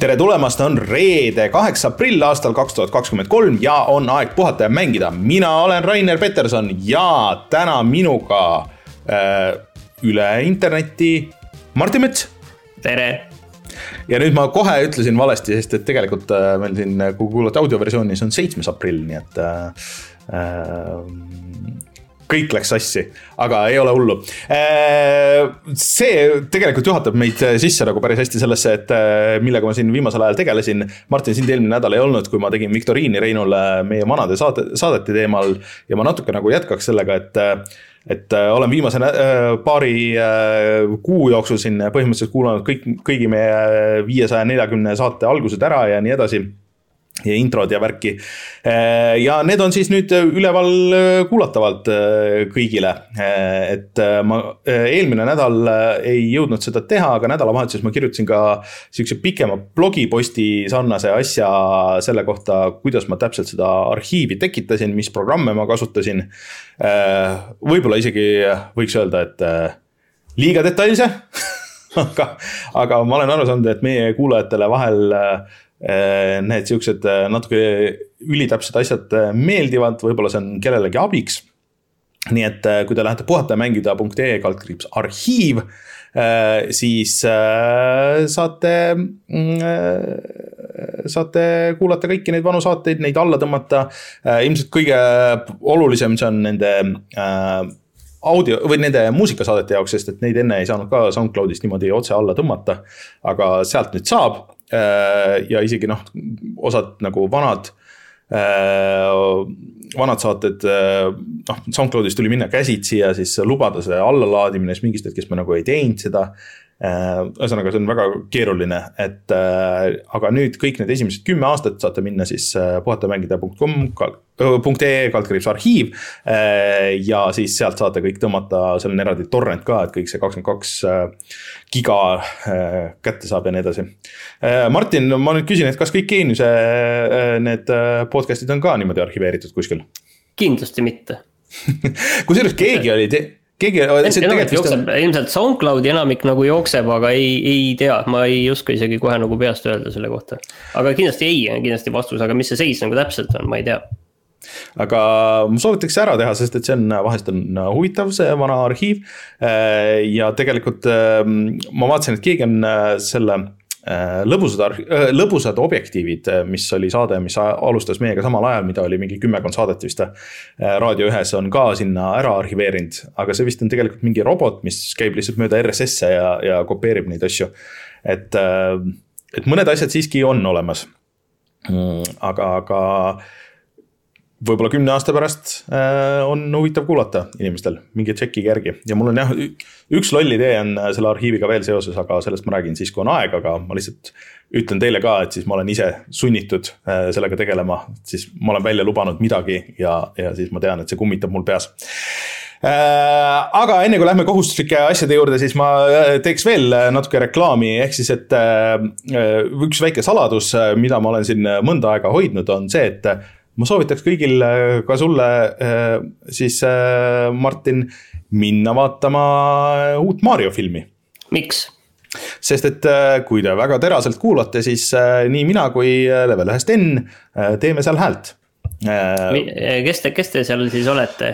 tere tulemast, on reede, kaheksa aprill aastal kaks tuhat kakskümmend kolm ja on aeg puhata ja mängida. mina olen Rainer Peterson ja täna minuga äh, üle interneti Martin Mets. tere. ja nüüd ma kohe ütlesin valesti, sest et tegelikult äh, meil siin, kui kuulate audioversiooni, see on seitsmes aprill, nii et äh, äh kõik läks sassi, aga ei ole hullu. Äh, see tegelikult juhatab meid sisse nagu päris hästi sellesse, et äh, millega ma siin viimasel ajal tegelesin. Martin, sind eelmine nädal ei olnud, kui ma tegin viktoriini Reinule meie vanade saade, saadete teemal ja ma natuke nagu jätkaks sellega, et et olen viimase paari kuu jooksul siin põhimõtteliselt kuulanud kõik, kõigi meie viiesaja neljakümne saate algused ära ja nii edasi ja introd ja värki. Äh, ja need on siis nüüd üleval äh, kuulatavalt äh, kõigile. et ma eelmine nädal ei jõudnud seda teha, aga nädalavahetuses ma kirjutasin ka sihukese pikema blogiposti sarnase asja selle kohta, kuidas ma täpselt seda arhiivi tekitasin, mis programme ma kasutasin. võib-olla isegi võiks öelda, et liiga detailse aga, aga ma olen aru saanud, et meie kuulajatele vahel need siuksed äh, natuke ülitäpsed asjad äh, meeldivad, võib-olla see on kellelegi abiks. nii et kui te lähete puhatajamängida.ee kaldkriips arhiiv, siis saate, mm, saate kuulata kõiki neid vanu saateid, neid alla tõmmata. ilmselt kõige olulisem, see on nende audio või nende muusikasaadete jaoks, sest et neid enne ei saanud ka SoundCloudist niimoodi otse alla tõmmata. aga sealt nüüd saab Äh, ja isegi noh, osad nagu vanad, äh, vanad saated, äh, noh, SoundCloudis tuli minna käsitsi ja siis lubada see allalaadimine, siis mingist hetkest me nagu ei teinud seda ühesõnaga, see on väga keeruline, et äh, aga nüüd kõik need esimesed kümme aastat saate minna siis äh, puhatamängida.com ee kaldkriips arhiiv äh,. ja siis sealt saate kõik tõmmata, seal on eraldi torrent ka, et kõik see kakskümmend kaks giga äh, kätte saab ja nii edasi äh,. Martin, ma nüüd küsin, et kas kõik Geeniuse äh, need podcast'id on ka niimoodi arhiveeritud kuskil? kindlasti mitte kusjuures keegi oli te keegi. enamik jookseb on..., ilmselt SoundCloudi enamik nagu jookseb, aga ei, ei tea, ma ei oska isegi kohe nagu peast öelda selle kohta. aga kindlasti ei kindlasti vastus, aga mis see seis nagu täpselt on, ma ei tea aga ma soovitaks ära teha, sest et see on, vahest on huvitav, see vana arhiiv. ja tegelikult ma vaatasin, et keegi on selle Äh, lõbusad, äh, lõbusad objektiivid, äh, mis oli saade, mis alustas meiega samal ajal, mida oli mingi kümmekond saadet vist. Raadio ühes on ka sinna ära arhiveerinud, aga see vist on tegelikult mingi robot, mis käib lihtsalt mööda RSS-e ja, ja kopeerib neid asju. et, et mõned asjad siiski on olemas. Mm, aga, aga võib-olla kümne aasta pärast äh, on huvitav kuulata inimestel, minge tšekkige järgi. Ja mul on jah, üks loll idee on äh, selle arhiiviga veel seoses, aga sellest ma räägin siis, kui on aeg, aga ma lihtsalt ütlen teile ka, et siis ma olen ise sunnitud äh, sellega tegelema, siis ma olen välja lubanud midagi ja, ja siis ma tean, et see kummitab mul peas. Aga enne kui lähme kohustuslike asjade juurde, siis ma teeks veel natuke reklaami, ehk siis, et üks väike saladus, mida ma olen siin mõnda aega hoidnud, on see, et ma soovitaks kõigil, äh, ka sulle äh, siis, äh, Martin, minna vaatama uut Mario filmi. miks? sest et kui te väga teraselt kuulate, siis nii mina kui level ühest N teeme seal häält kes te, kes te seal siis olete?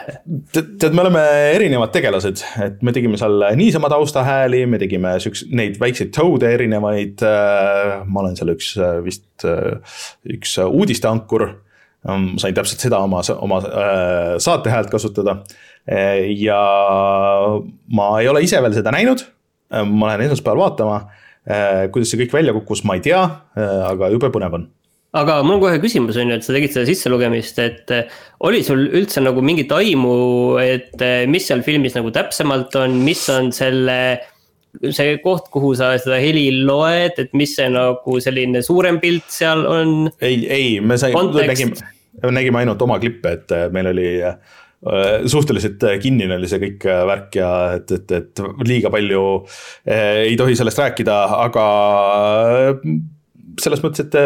tead, me oleme erinevad tegelased, et me tegime seal niisama taustahääli, me tegime siukseid, neid väikseid toad'e erinevaid. ma olen seal üks vist, üks uudisteankur sain täpselt seda oma, oma äh, saate häält kasutada. Äh, ja ma ei ole ise veel seda näinud. Äh, ma lähen esmaspäeval vaatama. kuidas see kõik välja kukkus, ma ei tea, aga jube põnev on aga mul on kohe küsimus on ju, et sa tegid seda sisselugemist, et oli sul üldse nagu mingit aimu, et mis seal filmis nagu täpsemalt on, mis on selle see koht, kuhu sa seda heli loed, et mis see nagu selline suurem pilt seal on? ei, ei, me saime, nägime, nägime ainult oma klippe, et äh, meil oli äh, suhteliselt äh, kinnine oli see kõik värk ja et, et, et liiga palju ei tohi sellest rääkida, aga selles mõttes, et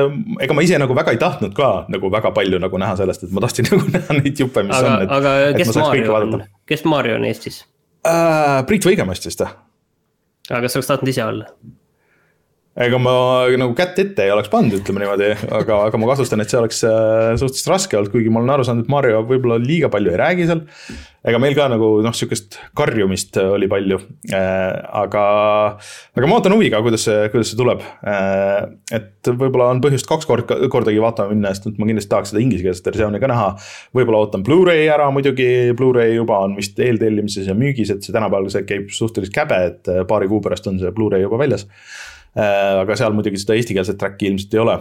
ega ma ise nagu väga ei tahtnud ka nagu väga palju nagu näha sellest, et ma tahtsin nagu näha neid juppe, mis aga, on. aga kes Maarjo on, kes Maarjo on Eestis äh,? Priit Võigemast vist või? aga kas sa oleks tahtnud ise olla? Ega ma nagu kätt ette ei oleks pannud, ütleme niimoodi, aga, aga ma kahtlustan, et see oleks äh, suhteliselt raske olnud, kuigi ma olen aru saanud, et Mario võib-olla liiga palju ei räägi seal. ega meil ka nagu noh, sihukest karjumist oli palju äh,, aga, aga ma ootan huviga, kuidas see, kuidas see tuleb äh,. et võib-olla on põhjust kaks korda, kordagi vaatama minna, sest ma kindlasti tahaks seda inglisekeelset versiooni ka näha. võib-olla ootan Blu-ray ära muidugi, Blu-ray juba on vist eeltellimises ja müügis, et see tänapäeval see käib suhteliselt käbe, et paari kuu pärast on see Blu-ray juba väljas Äh, aga seal muidugi seda eestikeelset track'i ilmselt ei ole.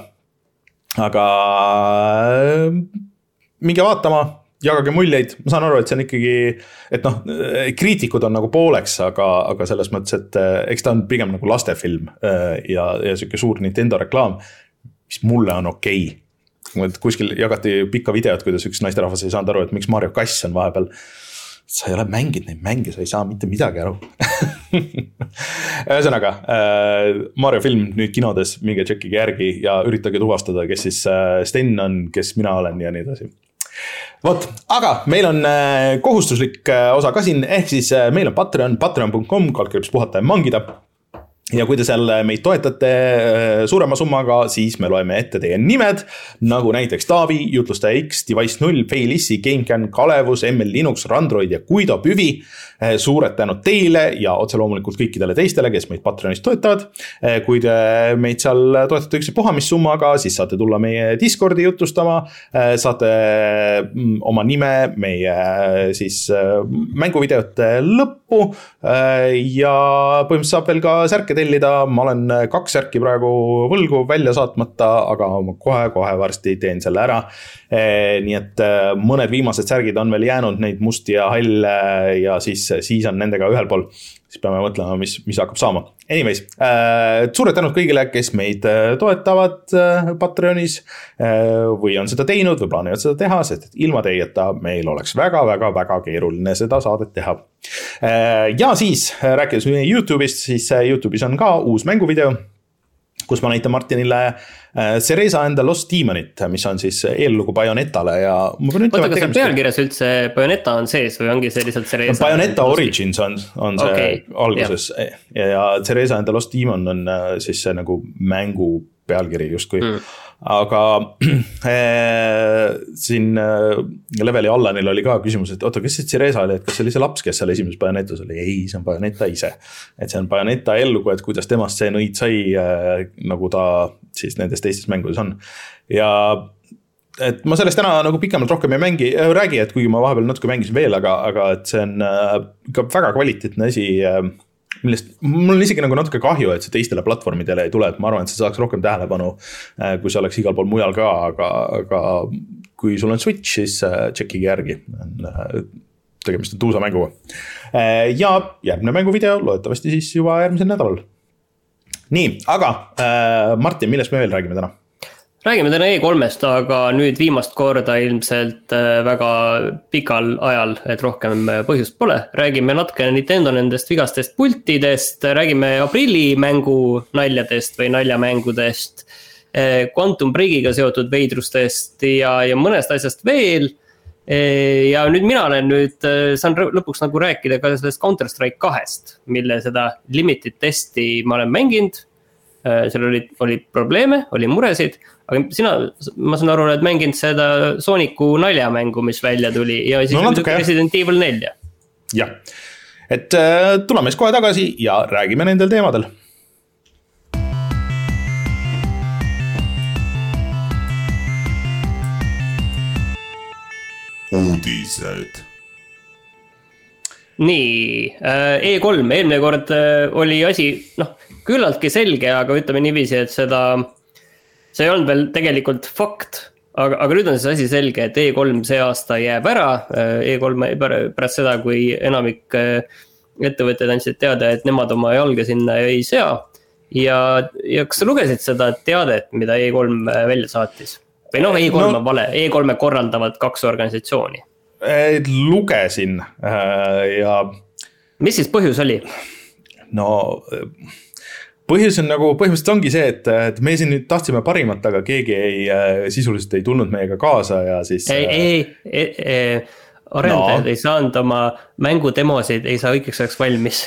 aga äh, minge vaatama, jagage muljeid, ma saan aru, et see on ikkagi, et noh, kriitikud on nagu pooleks, aga, aga selles mõttes, et äh, eks ta on pigem nagu lastefilm ja, ja sihuke suur Nintendo reklaam, mis mulle on okei okay. kuskil jagati pikka videot, kuidas üks naisterahvas ei saanud aru, et miks Mario kass on vahepeal sa ei ole mänginud neid mänge, sa ei saa mitte midagi aru. Ühesõnaga äh, Mario film nüüd kinodes, minge tšekkige järgi ja üritage tuvastada, kes siis äh, Sten on, kes mina olen ja nii edasi. Vot, aga meil on äh, kohustuslik äh, osa ka siin, ehk siis äh, meil on Patreon, patreon.com, kaldkriips puhata ja mangida ja kui te seal meid toetate äh, suurema summaga, siis me loeme ette teie nimed, nagu näiteks Taavi, jutlustaja X, Device null, Failissi, GameCAN, Kalevus, ML Linux, Randroid ja Guido Püvi. Äh, suured tänud teile ja otse loomulikult kõikidele teistele, kes meid Patreonis toetavad. Äh, kui te meid seal toetate ükspuha mis summaga, siis saate tulla meie Discordi jutlustama. saate mm, oma nime meie siis mänguvideote lõppu ja põhimõtteliselt saab veel ka särke tellida, ma olen kaks särki praegu võlgu välja saatmata, aga ma kohe-kohe varsti teen selle ära. Eh, nii et eh, mõned viimased särgid on veel jäänud, neid musti ja halle ja siis, siis on nendega ühel pool siis peame mõtlema, mis, mis hakkab saama. Anyways äh,, suured tänud kõigile, kes meid äh, toetavad äh, Patreonis äh, või on seda teinud või plaanivad seda teha, sest ilma teieta meil oleks väga-väga-väga keeruline seda saadet teha äh,. ja siis rääkides meie Youtube'ist, siis äh, Youtube'is on ka uus mänguvideo kus ma näitan Martinile äh, Cereza and the Lost Demonit, mis on siis eellugu Bayonetale ja oota, kas pealkirjas üldse Bayoneta on sees või ongi see lihtsalt Cereza? Bayoneta Origins on, on see okay, alguses ja, ja Cereza and the Lost Demon on äh, siis see nagu mängu pealkiri justkui mm aga äh, siin äh, leveli Allanil oli ka küsimus, et oota, kes see Theresa oli, et kas see oli see laps, kes seal esimeses Bayonetas oli, ei, see on Bayoneta ise. et see on Bayoneta ellugu, et kuidas temast see nõid sai äh,, nagu ta siis nendes teistes mängudes on. ja et ma sellest täna nagu pikemalt rohkem ei mängi äh,, räägi, et kuigi ma vahepeal natuke mängisin veel, aga, aga et see on äh, ikka väga kvaliteetne asi äh, millest mul on isegi nagu natuke kahju, et see teistele platvormidele ei tule, et ma arvan, et see saaks rohkem tähelepanu. Äh, kui see oleks igal pool mujal ka, aga, aga kui sul on Switch, siis tšekkige äh, järgi. Äh, tegemist on tuusa mänguga. ja järgmine mänguvideo loodetavasti siis juba järgmisel nädalal. nii, aga Martin, millest me veel räägime täna? Räägime täna E3-st, aga nüüd viimast korda ilmselt äh, väga pikal ajal, et rohkem äh, põhjust pole. räägime natuke Nintendo nendest vigastest pultidest, räägime aprillimängu naljadest või naljamängudest. Äh, Quantum Breakiga seotud veidrustest ja, ja mõnest asjast veel. ja nüüd mina olen nüüd, saan lõpuks nagu rääkida ka sellest Counter Strike kahest, mille seda limited testi ma olen mänginud seal oli, oli probleeme, oli muresid, aga sina, ma saan aru, oled mänginud seda Sooniku naljamängu, mis välja tuli ja siis no, Resident Evil nelja. jah, et äh, tuleme siis kohe tagasi ja räägime nendel teemadel uudised. nii äh,, E3, eelmine kord äh, oli asi, noh, küllaltki selge, aga ütleme niiviisi, et seda see ei olnud veel tegelikult fakt, aga, aga nüüd on see asi selge, et E3 see aasta jääb ära. E3 pärast seda, kui enamik äh, ettevõtted andsid teada, et nemad oma jalga sinna ei sea. ja, ja kas sa lugesid seda teadet, mida E3 äh, välja saatis? või noh, E3 no, on vale, E3-e korraldavad kaks organisatsiooni. lugesin ja. mis siis põhjus oli? no põhjus on nagu põhimõtteliselt ongi see, et, et me siin nüüd tahtsime parimat, aga keegi ei äh,, sisuliselt ei tulnud meiega kaasa ja siis. ei äh,, ei, ei, ei, arendajad no. ei saanud oma mängudemosid, ei saa õigeks ajaks valmis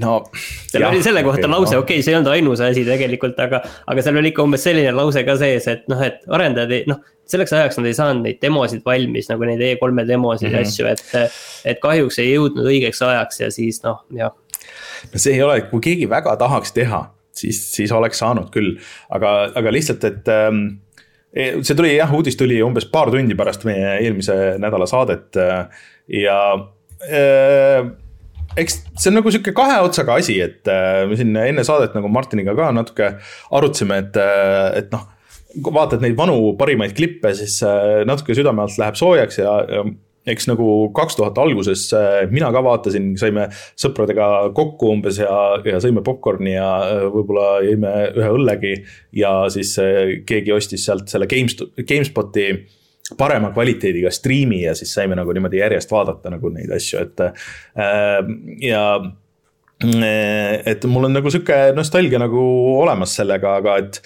no. seal jah, oli selle kohta lause no., okei okay,, see ei olnud ainus asi tegelikult, aga, aga seal oli ikka umbes selline lause ka sees, et noh, et arendajad ei, noh. selleks ajaks nad ei saanud neid demosid valmis nagu neid E3-e demosid ja mm -hmm. asju, et, et kahjuks ei jõudnud õigeks ajaks ja siis noh, jah. No see ei ole, kui keegi väga tahaks teha, siis, siis oleks saanud küll, aga, aga lihtsalt, et ähm, e, see tuli jah, uudis tuli umbes paar tundi pärast meie eelmise nädala saadet äh, ja äh, eks see on nagu sihuke kahe otsaga asi, et äh, me siin enne saadet nagu Martiniga ka natuke arutasime, et, äh, et noh. vaatad neid vanu parimaid klippe, siis äh, natuke südame alt läheb soojaks ja, ja eks nagu kaks tuhat alguses mina ka vaatasin, saime sõpradega kokku umbes ja, ja sõime popkorni ja võib-olla jõime ühe õllegi. ja siis keegi ostis sealt selle GameStop, GameSpoti parema kvaliteediga striimi ja siis saime nagu niimoodi järjest vaadata nagu neid asju, et äh,. ja äh, et mul on nagu sihuke nostalgia nagu olemas sellega, aga et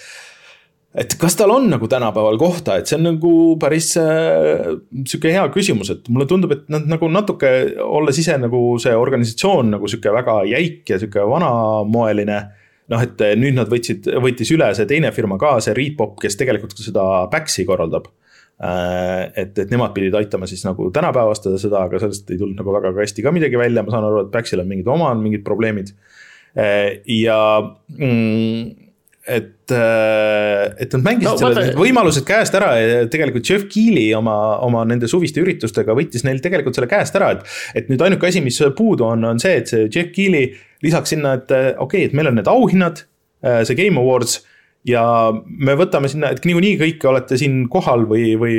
et kas tal on nagu tänapäeval kohta, et see on nagu päris äh, sihuke hea küsimus, et mulle tundub, et nad nagu natuke, olles ise nagu see organisatsioon nagu sihuke väga jäik ja sihuke vanamoeline. noh, et nüüd nad võtsid, võttis üle see teine firma ka, see Readpop, kes tegelikult seda PAX-i korraldab Äh, et, et nemad pidid aitama siis nagu tänapäevastada seda, aga sellest ei tulnud nagu väga hästi ka midagi välja, ma saan aru, et Paxil on mingid oma, mingid probleemid. Äh, ja mm, et, äh, et nad mängisid no, selle vaata... võimalused käest ära ja tegelikult Jeff Keeli oma, oma nende suviste üritustega võttis neil tegelikult selle käest ära, et. et nüüd ainuke asi, mis puudu on, on see, et see Jeff Keeli lisaks sinna, et okei okay,, et meil on need auhinnad, see Game Awards ja me võtame sinna, et niikuinii kõik olete siin kohal või, või,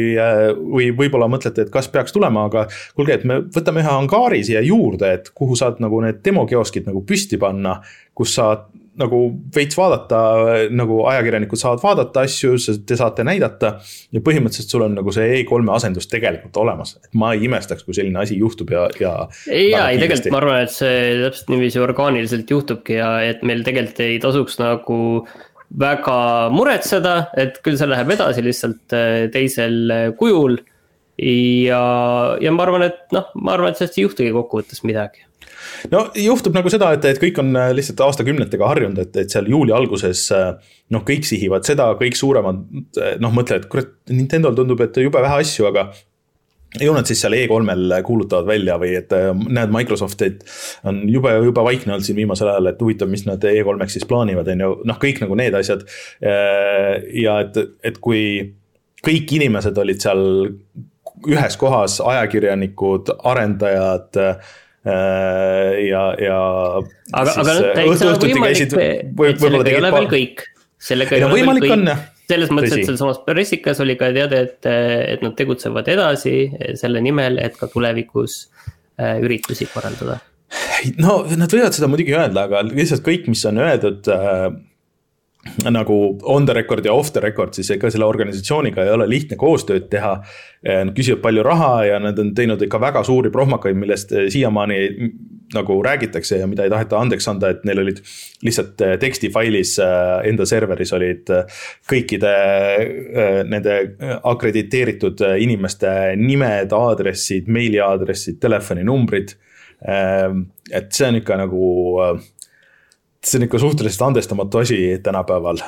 või võib-olla mõtlete, et kas peaks tulema, aga kuulge, et me võtame ühe angaari siia juurde, et kuhu saad nagu need demokioskid nagu püsti panna, kus saad nagu veits vaadata, nagu ajakirjanikud saavad vaadata asju, te saate näidata. ja põhimõtteliselt sul on nagu see E3-e asendus tegelikult olemas, et ma ei imestaks, kui selline asi juhtub ja, ja. ja ei, tegelikult ma arvan, et see täpselt niiviisi orgaaniliselt juhtubki ja et meil tegelikult ei tasuks nagu väga muretseda, et küll see läheb edasi lihtsalt äh, teisel äh, kujul. ja, ja ma arvan, et noh, ma arvan, et sellest ei juhtugi kokkuvõttes midagi no juhtub nagu seda, et, et kõik on äh, lihtsalt aastakümnetega harjunud, et, et seal juuli alguses noh, kõik sihivad seda, kõik suuremad noh, mõtlevad, kurat, Nintendo'l tundub, et jube vähe asju, aga ju nad siis seal E3-l kuulutavad välja või et äh, näed, Microsoft on jube, jube vaikne olnud siin viimasel ajal, et huvitav, mis nad E3-ks siis plaanivad, on ju, noh, kõik nagu need asjad. Äh, ja et, et kui kõik inimesed olid seal ühes kohas, ajakirjanikud, arendajad äh, ja, ja. aga, aga noh, täitsa võimalik, et sellega ei ole veel kõik. sellega ei ole veel kõik selles mõttes, et sealsamas pressikas oli ka teade, et, et nad tegutsevad edasi selle nimel, et ka tulevikus äh, üritusi korraldada. no nad võivad seda muidugi öelda, aga lihtsalt kõik, mis on öeldud äh, nagu on the record ja off the record, siis ega selle organisatsiooniga ei ole lihtne koostööd teha. Nad küsivad palju raha ja nad on teinud ikka väga suuri prohmakaid, millest siiamaani nagu räägitakse ja mida ei taheta andeks anda, et neil olid lihtsalt äh, tekstifailis äh, enda serveris olid äh, kõikide nende akrediteeritud inimeste nimed, aadressid, meiliaadressid, telefoninumbrid. Ähm, et see on ikka nagu see on ikka suhteliselt andestamatu asi tänapäeval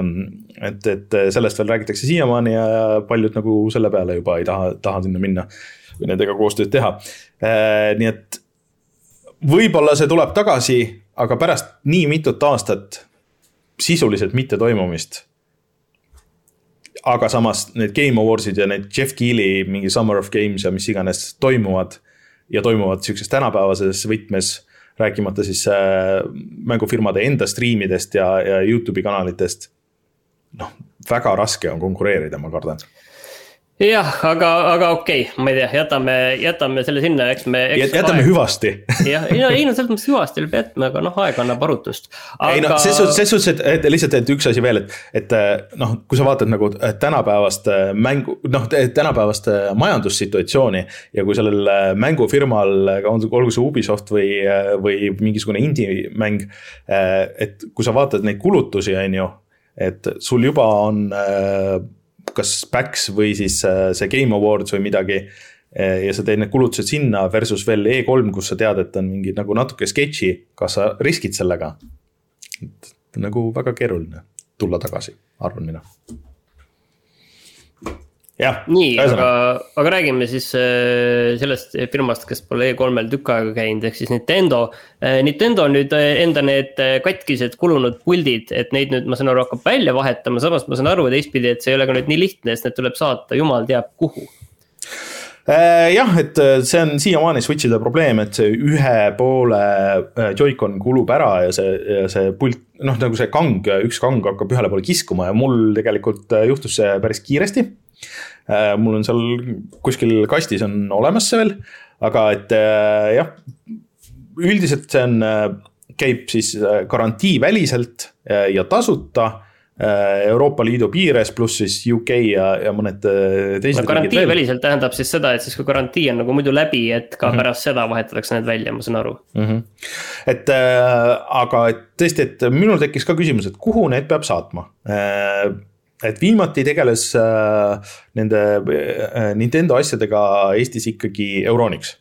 on, et, et sellest veel räägitakse siiamaani ja paljud nagu selle peale juba ei taha, taha sinna minna või nendega koostööd teha. nii et võib-olla see tuleb tagasi, aga pärast nii mitut aastat sisuliselt mitte toimumist. aga samas need Game Awardsid ja need Jeff Keeli mingi Summer of Games ja mis iganes toimuvad ja toimuvad sihukeses tänapäevases võtmes rääkimata siis äh, mängufirmade enda striimidest ja, ja Youtube'i kanalitest. noh, väga raske on konkureerida, ma kardan jah, aga, aga okei okay,, ma ei tea, jätame, jätame selle sinna, eks me. jätame aeg... hüvasti. jah, ei no, selles mõttes hüvasti peab jätma, aga noh, aeg annab arutust aga.... ei no ses suhtes, ses suhtes, et, et lihtsalt, et üks asi veel, et, et noh, kui sa vaatad nagu tänapäevast äh, mängu, noh tänapäevast äh, majandussituatsiooni. ja kui sellel äh, mängufirmal, olgu see Ubisoft või, või mingisugune indie-mäng. et kui sa vaatad neid kulutusi, on ju, et sul juba on kas PAX või siis äh, see Game Awards või midagi. ja sa teed need kulutused sinna versus veel E3, kus sa tead, et on mingi nagu natuke sketši, kas sa riskid sellega? et nagu väga keeruline tulla tagasi, arvan mina jah. nii, aga, aga räägime siis äh, sellest firmast, kes pole E3-l tükk aega käinud, ehk siis Nintendo. Äh, Nintendo on nüüd äh, enda need katkised kulunud puldid, et neid nüüd, ma saan aru, hakkab välja vahetama, samas ma saan aru teistpidi, et see ei ole ka nüüd nii lihtne, sest need tuleb saata jumal teab kuhu jah, et see on siiamaani Switch'ide probleem, et see ühe poole Joy-Con kulub ära ja see, see pult, noh, nagu see kang, üks kang hakkab ühele poole kiskuma ja mul tegelikult juhtus see päris kiiresti. Äh, mul on seal kuskil kastis on olemas see veel, aga et äh, jah, üldiselt see on, äh, käib siis garantiiväliselt ja tasuta Euroopa Liidu piires, pluss siis UK ja, ja mõned teised. garantiiväliselt tähendab siis seda, et siis kui garantii on nagu muidu läbi, et ka mm -hmm. pärast seda vahetatakse need välja, ma saan aru mm. -hmm. et äh, aga tõesti, et minul tekkis ka küsimus, et kuhu need peab saatma äh, et viimati tegeles äh, nende äh, Nintendo asjadega Eestis ikkagi Euronix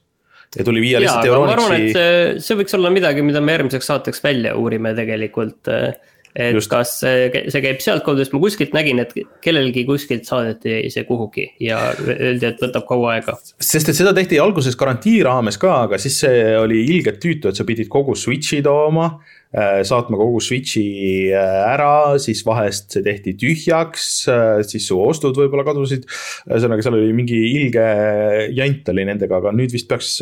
ja tuli viia lihtsalt Euronixi. ma arvan, et see, see võiks olla midagi, mida me järgmiseks saateks välja uurime tegelikult. Äh, et Just. kas see, see käib sealtkaudu, sest ma kuskilt nägin, et kellelgi kuskilt saadeti see kuhugi ja öeldi, et võtab kaua aega. sest et seda tehti alguses garantii raames ka, aga siis see oli ilgelt tüütu, et sa pidid kogu Switch'i tooma Äh, saatma kogu switch'i äh, ära, siis vahest see tehti tühjaks, äh, siis su ostud võib-olla kadusid. ühesõnaga, seal oli mingi ilge jant oli nendega, aga nüüd vist peaks,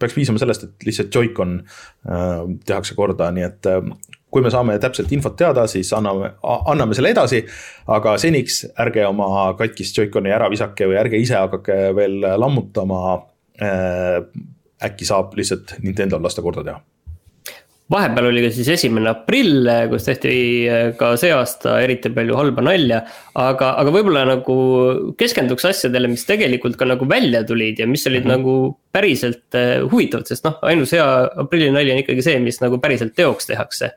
peaks piisama sellest, et lihtsalt Joy-Con tehakse korda, nii et kui me saame täpselt infot teada, siis anname, anname selle edasi. aga seniks ärge oma katkist Joy-Coni ära visake või ärge ise hakake veel lammutama. äkki saab lihtsalt Nintendo'l lasta korda teha vahepeal oli ka siis esimene aprill, kus tehti äh, ka see aasta eriti palju halba nalja. aga, aga võib-olla nagu keskenduks asjadele, mis tegelikult ka nagu välja tulid ja mis olid mm -hmm. nagu päriselt äh, huvitavad, sest noh, ainus hea aprillinali on ikkagi see, mis nagu päriselt teoks tehakse.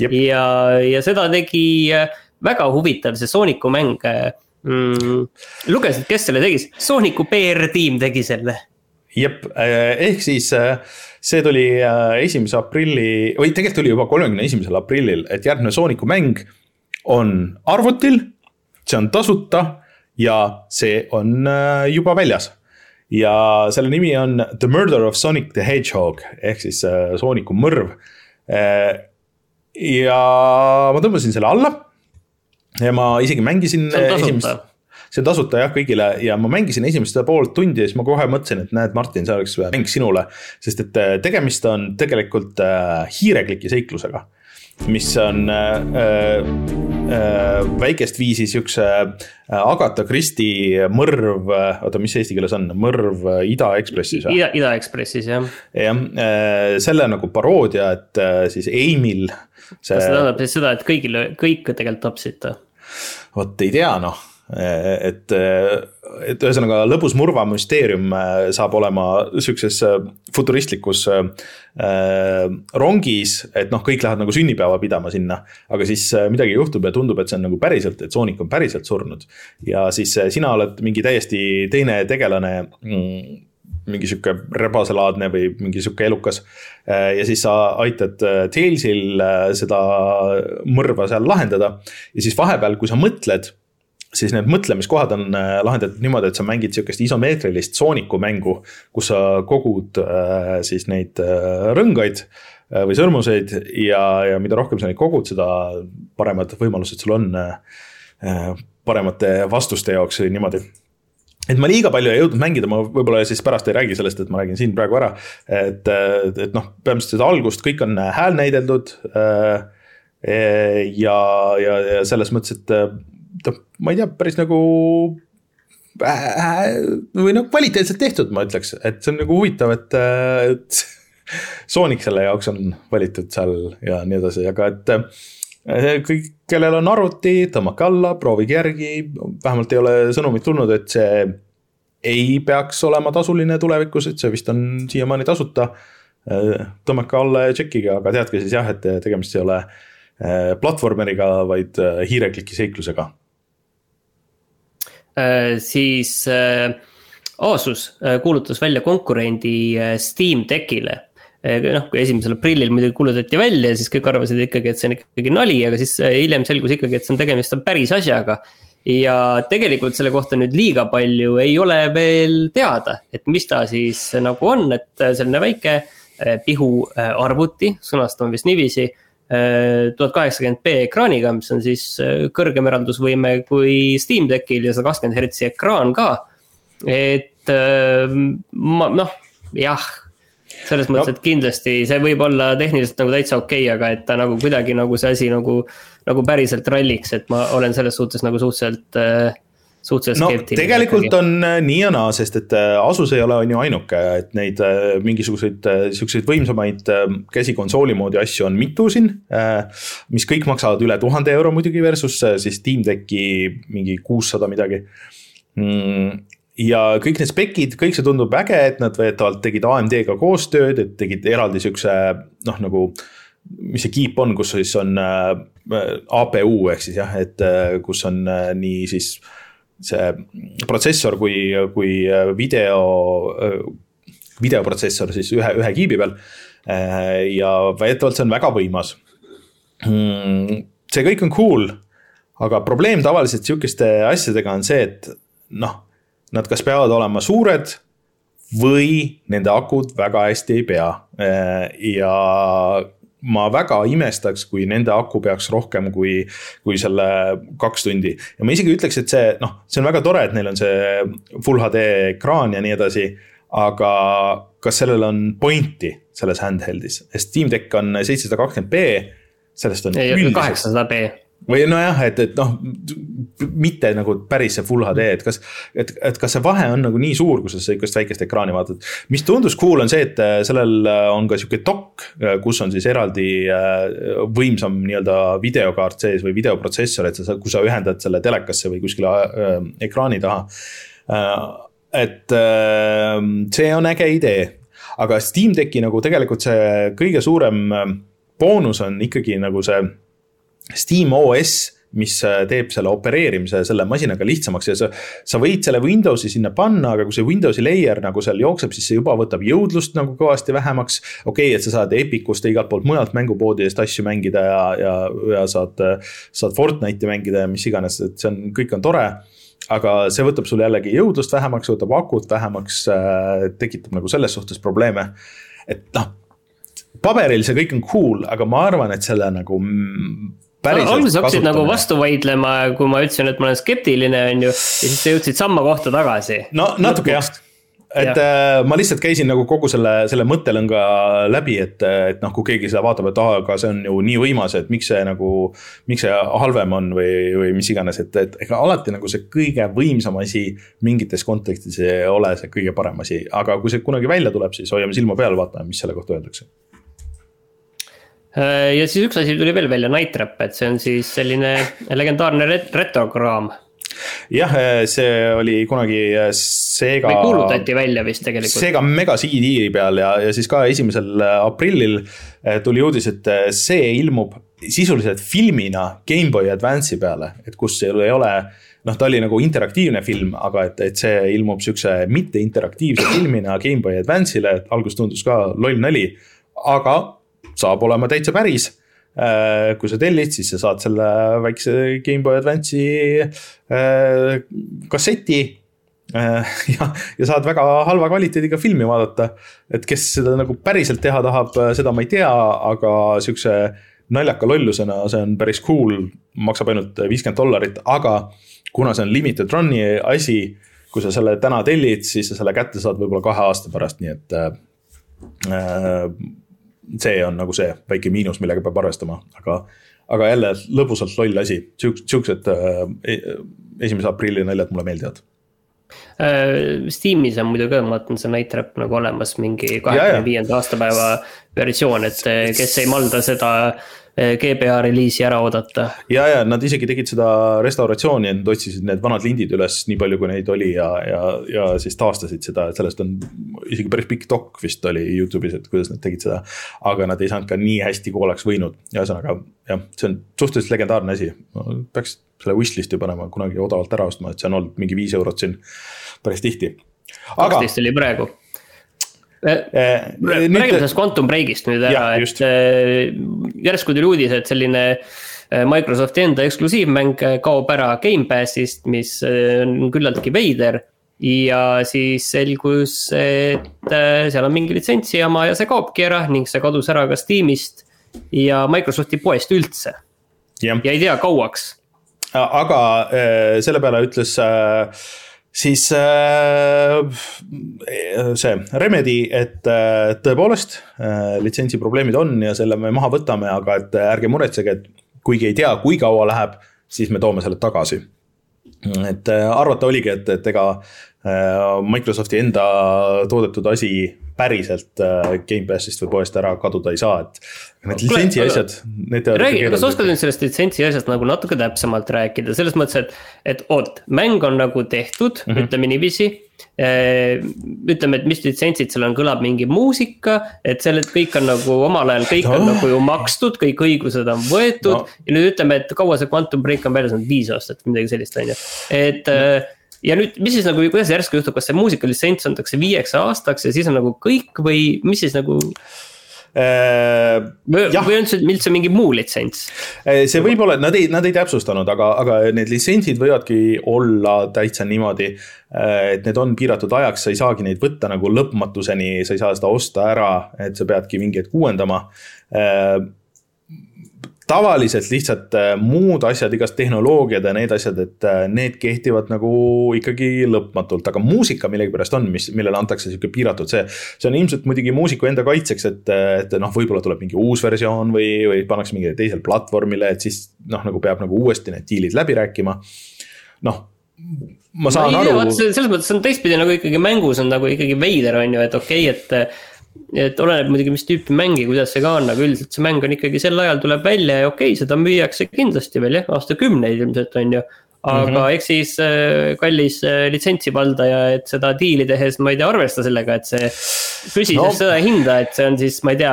Ja, ja seda tegi äh, väga huvitav see Sooniku mäng mm,. lugesid, kes selle tegi, Sooniku PR-tiim tegi selle. jep, ehk siis see tuli äh, esimese aprilli, või tegelikult tuli juba kolmekümne esimesel aprillil, et järgmine Sooniku mäng on arvutil, see on tasuta ja see on äh, juba väljas. ja selle nimi on The Murder of Sonic the Hedgehog ehk siis äh, Sooniku mõrv. Ja ma tõmbasin selle alla. Ja ma isegi mängisin esimest see on tasuta jah kõigile. Ja ma mängisin esimest poolt tundi ja siis ma kohe mõtlesin, et näed, Martin, see oleks mäng sinule. sest et äh, tegemist on tegelikult äh, hiirekliki seiklusega mis on äh, äh, väikest viisi siukse äh, Agatha Christie mõrv, oota, mis eesti keeles on, mõrv Ida Ekspressis või? Ida, Ida Ekspressis jah. jah äh,, selle nagu paroodia, et äh, siis Emil see.... kas see tähendab siis seda, et kõigile, kõik tegelikult tapsite? vot ei tea noh et, et ühesõnaga lõbus murva müsteerium äh, saab olema sihukeses futuristlikus rongis, et noh, kõik lähevad nagu sünnipäeva pidama sinna. aga siis midagi juhtub ja tundub, et see on nagu päriselt, et Sonic on päriselt surnud. ja siis sina oled mingi täiesti teine tegelane mm, mingi sihuke rebaselaadne või mingi sihuke elukas. Ja siis sa aitad Tailsil seda mõrva seal lahendada ja siis vahepeal, kui sa mõtled siis need mõtlemiskohad on äh, lahendatud niimoodi, et sa mängid sihukest isomeetrilist sooniku mängu, kus sa kogud äh, siis neid äh, rõngaid või sõrmuseid ja, ja mida rohkem sa neid kogud, seda paremad võimalused sul on paremate vastuste jaoks niimoodi et ma liiga palju ei jõudnud mängida, ma võib-olla siis pärast ei räägi sellest, et ma räägin siin praegu ära. et, et noh, põhimõtteliselt seda algust kõik on häälnäideldud. ja, ja, ja selles mõttes, et noh, ma ei tea, päris nagu äh, või noh, kvaliteetselt tehtud, ma ütleks, et see on nagu huvitav, et, et Sonic selle jaoks on valitud seal ja nii edasi, aga et äh, kõik, kellel on arvuti, tõmmake alla, proovige järgi, vähemalt ei ole sõnumit tulnud, et see ei peaks olema tasuline tulevikus, et see vist on siiamaani tasuta. Äh, tõmmake alla ja tšekkige, aga teadke siis jah, et tegemist ei ole platvormeriga, vaid hiirekliki seiklusega Äh, siis äh, Asus kuulutas välja konkurendi Steam Deckile noh, kui esimesel aprillil muidugi kuulutati välja, siis kõik arvasid ikkagi, et see on ikkagi nali, aga siis hiljem selgus ikkagi, et see on tegemist on päris asjaga ja tegelikult selle kohta nüüd liiga palju ei ole veel teada, et mis ta siis nagu on, et selline väike pihu arvuti, sõnastame vist niiviisi. Tuhat kaheksakümmend B ekraaniga, mis on siis kõrgem eraldusvõime kui Steam Deckil ja sada kakskümmend hertsi ekraan ka. et ma noh, jah selles mõttes no., et kindlasti see võib olla tehniliselt nagu täitsa okei okay,, aga et ta nagu kuidagi nagu see asi nagu nagu päriselt ralliks, et ma olen selles suhtes nagu suhteliselt äh, suhteliselt no, tegelikult on äh, nii ja naa, sest et äh, Asus ei ole, on ju ainuke, et neid mingisuguseid siukseid võimsamaid käsikonsooli moodi asju on mitu siin. mis kõik maksavad üle tuhande euro muidugi versus siis Steam Decki mingi kuussada midagi mm ja kõik need spec'id, kõik see tundub äge, et nad väidetavalt tegid AMD-ga koostööd, et tegid eraldi siukse noh, nagu äh, mis see keep on, kus siis on äh, APU ehk siis jah, et äh, kus on äh, nii siis see protsessor kui, kui video, videoprotsessor siis ühe, ühe kiibi peal. ja väidetavalt see on väga võimas. Hmm, see kõik on cool, aga probleem tavaliselt sihukeste asjadega on see, et noh, nad kas peavad olema suured või nende akud väga hästi ei pea ja ma väga imestaks, kui nende aku peaks rohkem kui, kui selle kaks tundi. ja ma isegi ütleks, et see noh, see on väga tore, et neil on see full HD ekraan ja nii edasi. aga kas sellel on pointi selles handheld'is, sest Steam Deck on seitsesada kakskümmend B. sellest on. kaheksasada B või nojah, et, et noh, mitte nagu päris see full HD, et kas, et, et kas see vahe on nagu nii suur, kui sa sihukest väikest ekraani vaatad. mis tundus cool, on see, et äh, sellel äh, on ka sihuke dok, äh, kus on siis eraldi võimsam nii-öelda videokaart sees või videoprotsessor, et sa, kui sa ühendad selle telekasse või kuskile ekraani taha. et see on äge idee, aga Steam Decki nagu tegelikult see kõige suurem boonus on ikkagi nagu see Steam OS, mis äh, teeb selle opereerimise selle masinaga lihtsamaks ja sa, sa võid selle Windowsi sinna panna, aga kui see Windowsi layer nagu seal jookseb, siis see juba võtab jõudlust nagu kõvasti vähemaks. okei okay,, et sa saad Epicust ja igalt poolt mujalt mängupoodidest asju mängida ja, ja, ja saad, saad Fortnite'i mängida ja mis iganes, et see on, kõik on tore aga see võtab sul jällegi jõudlust vähemaks, võtab akut vähemaks äh,, tekitab nagu selles suhtes probleeme. et noh, paberil see kõik on cool, aga ma arvan, et selle nagu alguses hakkasid nagu vastu vaidlema, kui ma ütlesin, et ma olen skeptiline, on ju, ja siis sa jõudsid samma kohta tagasi. no natuke jah et ja. äh, ma lihtsalt käisin nagu kogu selle, selle mõttelõnga läbi, et, et noh, kui keegi seda vaatab, et aa aga see on ju nii võimas, et miks see nagu. miks see halvem on või, või mis iganes, et, et ega alati nagu see kõige võimsam asi mingites kontekstis ei ole see kõige parem asi, aga kui see kunagi välja tuleb, siis hoiame silma peal, vaatame, mis selle kohta öeldakse ja siis üks asi tuli veel välja, Night Trap, et see on siis selline legendaarne ret retrokraam. jah, äh, see oli kunagi äh, Sega. või kuulutati välja vist tegelikult. Sega Mega CD peal ja, ja siis ka esimesel aprillil tuli uudis, et see ilmub sisuliselt filmina GameBoy Advance'i peale, et kus ei ole noh, ta oli nagu interaktiivne film, aga et, et see ilmub siukse mitte interaktiivse filmina GameBoy Advance'ile, et alguses tundus ka loll nali, aga saab olema täitsa päris äh, kui sa tellid, siis sa saad selle väikse GameBoy Advance'i äh, kasseti äh,. ja, ja saad väga halva kvaliteediga filmi vaadata. et kes seda nagu päriselt teha tahab, seda ma ei tea, aga sihukese naljaka lollusena, see on päris cool, maksab ainult viiskümmend dollarit, aga kuna see on limited run'i asi, kui sa selle täna tellid, siis sa selle kätte saad võib-olla kahe aasta pärast, nii et äh, see on nagu see väike miinus, millega peab arvestama, aga, aga jälle lõbusalt loll asi, siuksed äh, e-, esimese aprilli naljad mulle meeldivad. Äh, Steamis on muidu ka, ma vaatan, see Night Trap nagu olemas mingi kahekümne viienda aastapäeva versioon, et kes ei malda seda Eh, GBA reliisi ära oodata. ja, ja nad isegi tegid seda restauratsiooni, et nad otsisid need vanad lindid üles, nii palju kui neid oli ja, ja, ja siis taastasid seda, et sellest on isegi päris pikk dok vist oli Youtube'is, et kuidas nad tegid seda. aga nad ei saanud ka nii hästi, kui oleks võinud, ühesõnaga jah, see on suhteliselt legendaarne asi. Peaks selle wishlist'i panema kunagi odavalt ära ostma, et see on olnud mingi viis eurot siin päris tihti. Kaksteist oli praegu äh, räägime sellest Quantum Breakist nüüd ära, et äh, järsku tuli uudis, et selline äh, Microsofti enda eksklusiivmäng kaob ära Gamepassist, mis on küllaltki veider. ja siis selgus, et seal on mingi litsentsi jama ja see kaobki ära ning see kadus ära ka Steamist ja Microsofti poest üldse. ja ei tea kauaks. aga selle peale ütles äh, siis äh, see Remedy, et äh, tõepoolest äh, litsentsi probleemid on ja selle me maha võtame, aga et ärge muretsege, et kuigi ei tea, kui kaua läheb, siis me toome selle tagasi. et arvata oligi, et, et ega Microsofti enda toodetud asi päriselt äh, Gamepassist või poest ära kaduda ei saa, et. Need litsentsi asjad, need. räägi, kas oskad nüüd sellest litsentsi asjast nagu natuke täpsemalt rääkida, selles mõttes, et, et oot, mäng on nagu tehtud mm, -hmm. ütleme niiviisi äh, ütleme, et mis litsentsid seal on, kõlab mingi muusika, et selle kõik on nagu omal ajal, kõik no. on nagu ju makstud, kõik õigused on võetud no.. ja nüüd ütleme, et kaua see Quantum Break on väljas olnud, viis aastat, midagi sellist, on ju, et no ja nüüd, mis siis nagu, kuidas järsku juhtub, kas see muusikalitsents antakse viieks aastaks ja siis on nagu kõik või mis siis nagu äh,? või, või on see üldse mingi muu litsents? Äh, see võib olla, nad ei, nad ei täpsustanud, aga, aga need litsentsid võivadki olla täitsa niimoodi. Äh, et need on piiratud ajaks, sa ei saagi neid võtta nagu lõpmatuseni, sa ei saa seda osta ära, et sa peadki mingi hetk uuendama äh, tavaliselt lihtsalt äh, muud asjad, igast tehnoloogiad ja need asjad, et äh, need kehtivad nagu ikkagi lõpmatult, aga muusika millegipärast on, mis, millele antakse sihuke piiratud, see. see on ilmselt muidugi muusiku enda kaitseks, et, et noh, võib-olla tuleb mingi uus versioon või, või pannakse mingile teisele platvormile, et siis noh, nagu peab nagu uuesti need diilid läbi rääkima. noh ma saan no, aru. selles mõttes on teistpidi nagu ikkagi mängus on nagu ikkagi veider on ju, et okei okay,, et et oleneb muidugi, mis tüüpi mängi, kuidas see ka on, aga üldiselt see mäng on ikkagi sel ajal tuleb välja ja okei okay,, seda müüakse kindlasti veel jah, aastakümneid ilmselt on ju. aga mm -hmm. eks siis äh, kallis äh, litsentsi valdaja, et seda diili tehes, ma ei tea, arvesta sellega, et see. küsides no. seda hinda, et see on siis, ma ei tea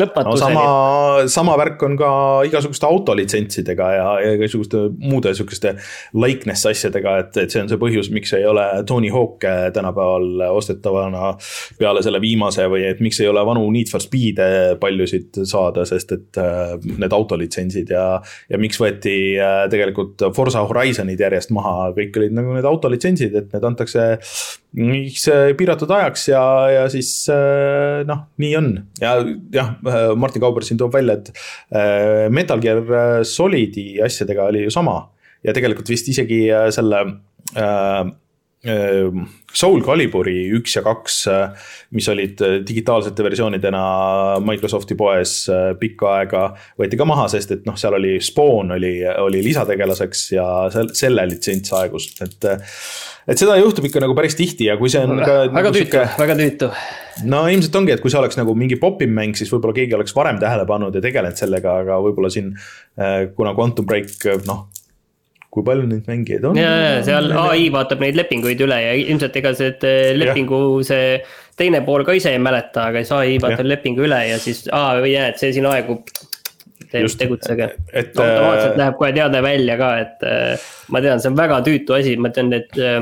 lõpmatuseni no,. sama, sama värk on ka igasuguste autolitsentsidega ja, ja igasuguste muude sihukeste likeness asjadega, et, et see on see põhjus, miks ei ole Tony Hawk'e tänapäeval ostetavana peale selle viimase või et miks ei ole vanu Need for Speed'e paljusid saada, sest et äh, need autolitsentsid ja, ja miks võeti äh, tegelikult Forsa Horizonid järjest maha, kõik olid nagu need autolitsentsid, et need antakse mingiks piiratud ajaks ja, ja siis äh, noh, nii on ja jah Äh, Martin Kauber siin toob välja, et äh, Metal Gear äh, Solidi asjadega oli ju sama. ja tegelikult vist isegi selle Soul Caliburi üks ja kaks, mis olid digitaalsete versioonidena Microsofti poes pikka aega, võeti ka maha, sest et noh, seal oli Spawn oli, oli lisategelaseks ja selle litsents aegus, et et seda juhtub ikka nagu päris tihti ja kui see on ka. väga nagu tüütu, väga tüütu. no ilmselt ongi, et kui see oleks nagu mingi popim mäng, siis võib-olla keegi oleks varem tähele pannud ja tegelenud sellega, aga võib-olla siin. Äh, kuna Quantum Break, noh kui palju neid mängijaid on? ja, ja seal ai vaatab neid lepinguid üle ja ilmselt ega see äh, lepingu see teine pool ka ise ei mäleta, aga siis ai vaatab lepingu üle ja siis, aa, jaa, et see siin aegub. Just, tegutsege. automaatselt äh, läheb kohe teade välja ka, et äh, ma tean, see on väga tüütu asi, ma tean, et äh,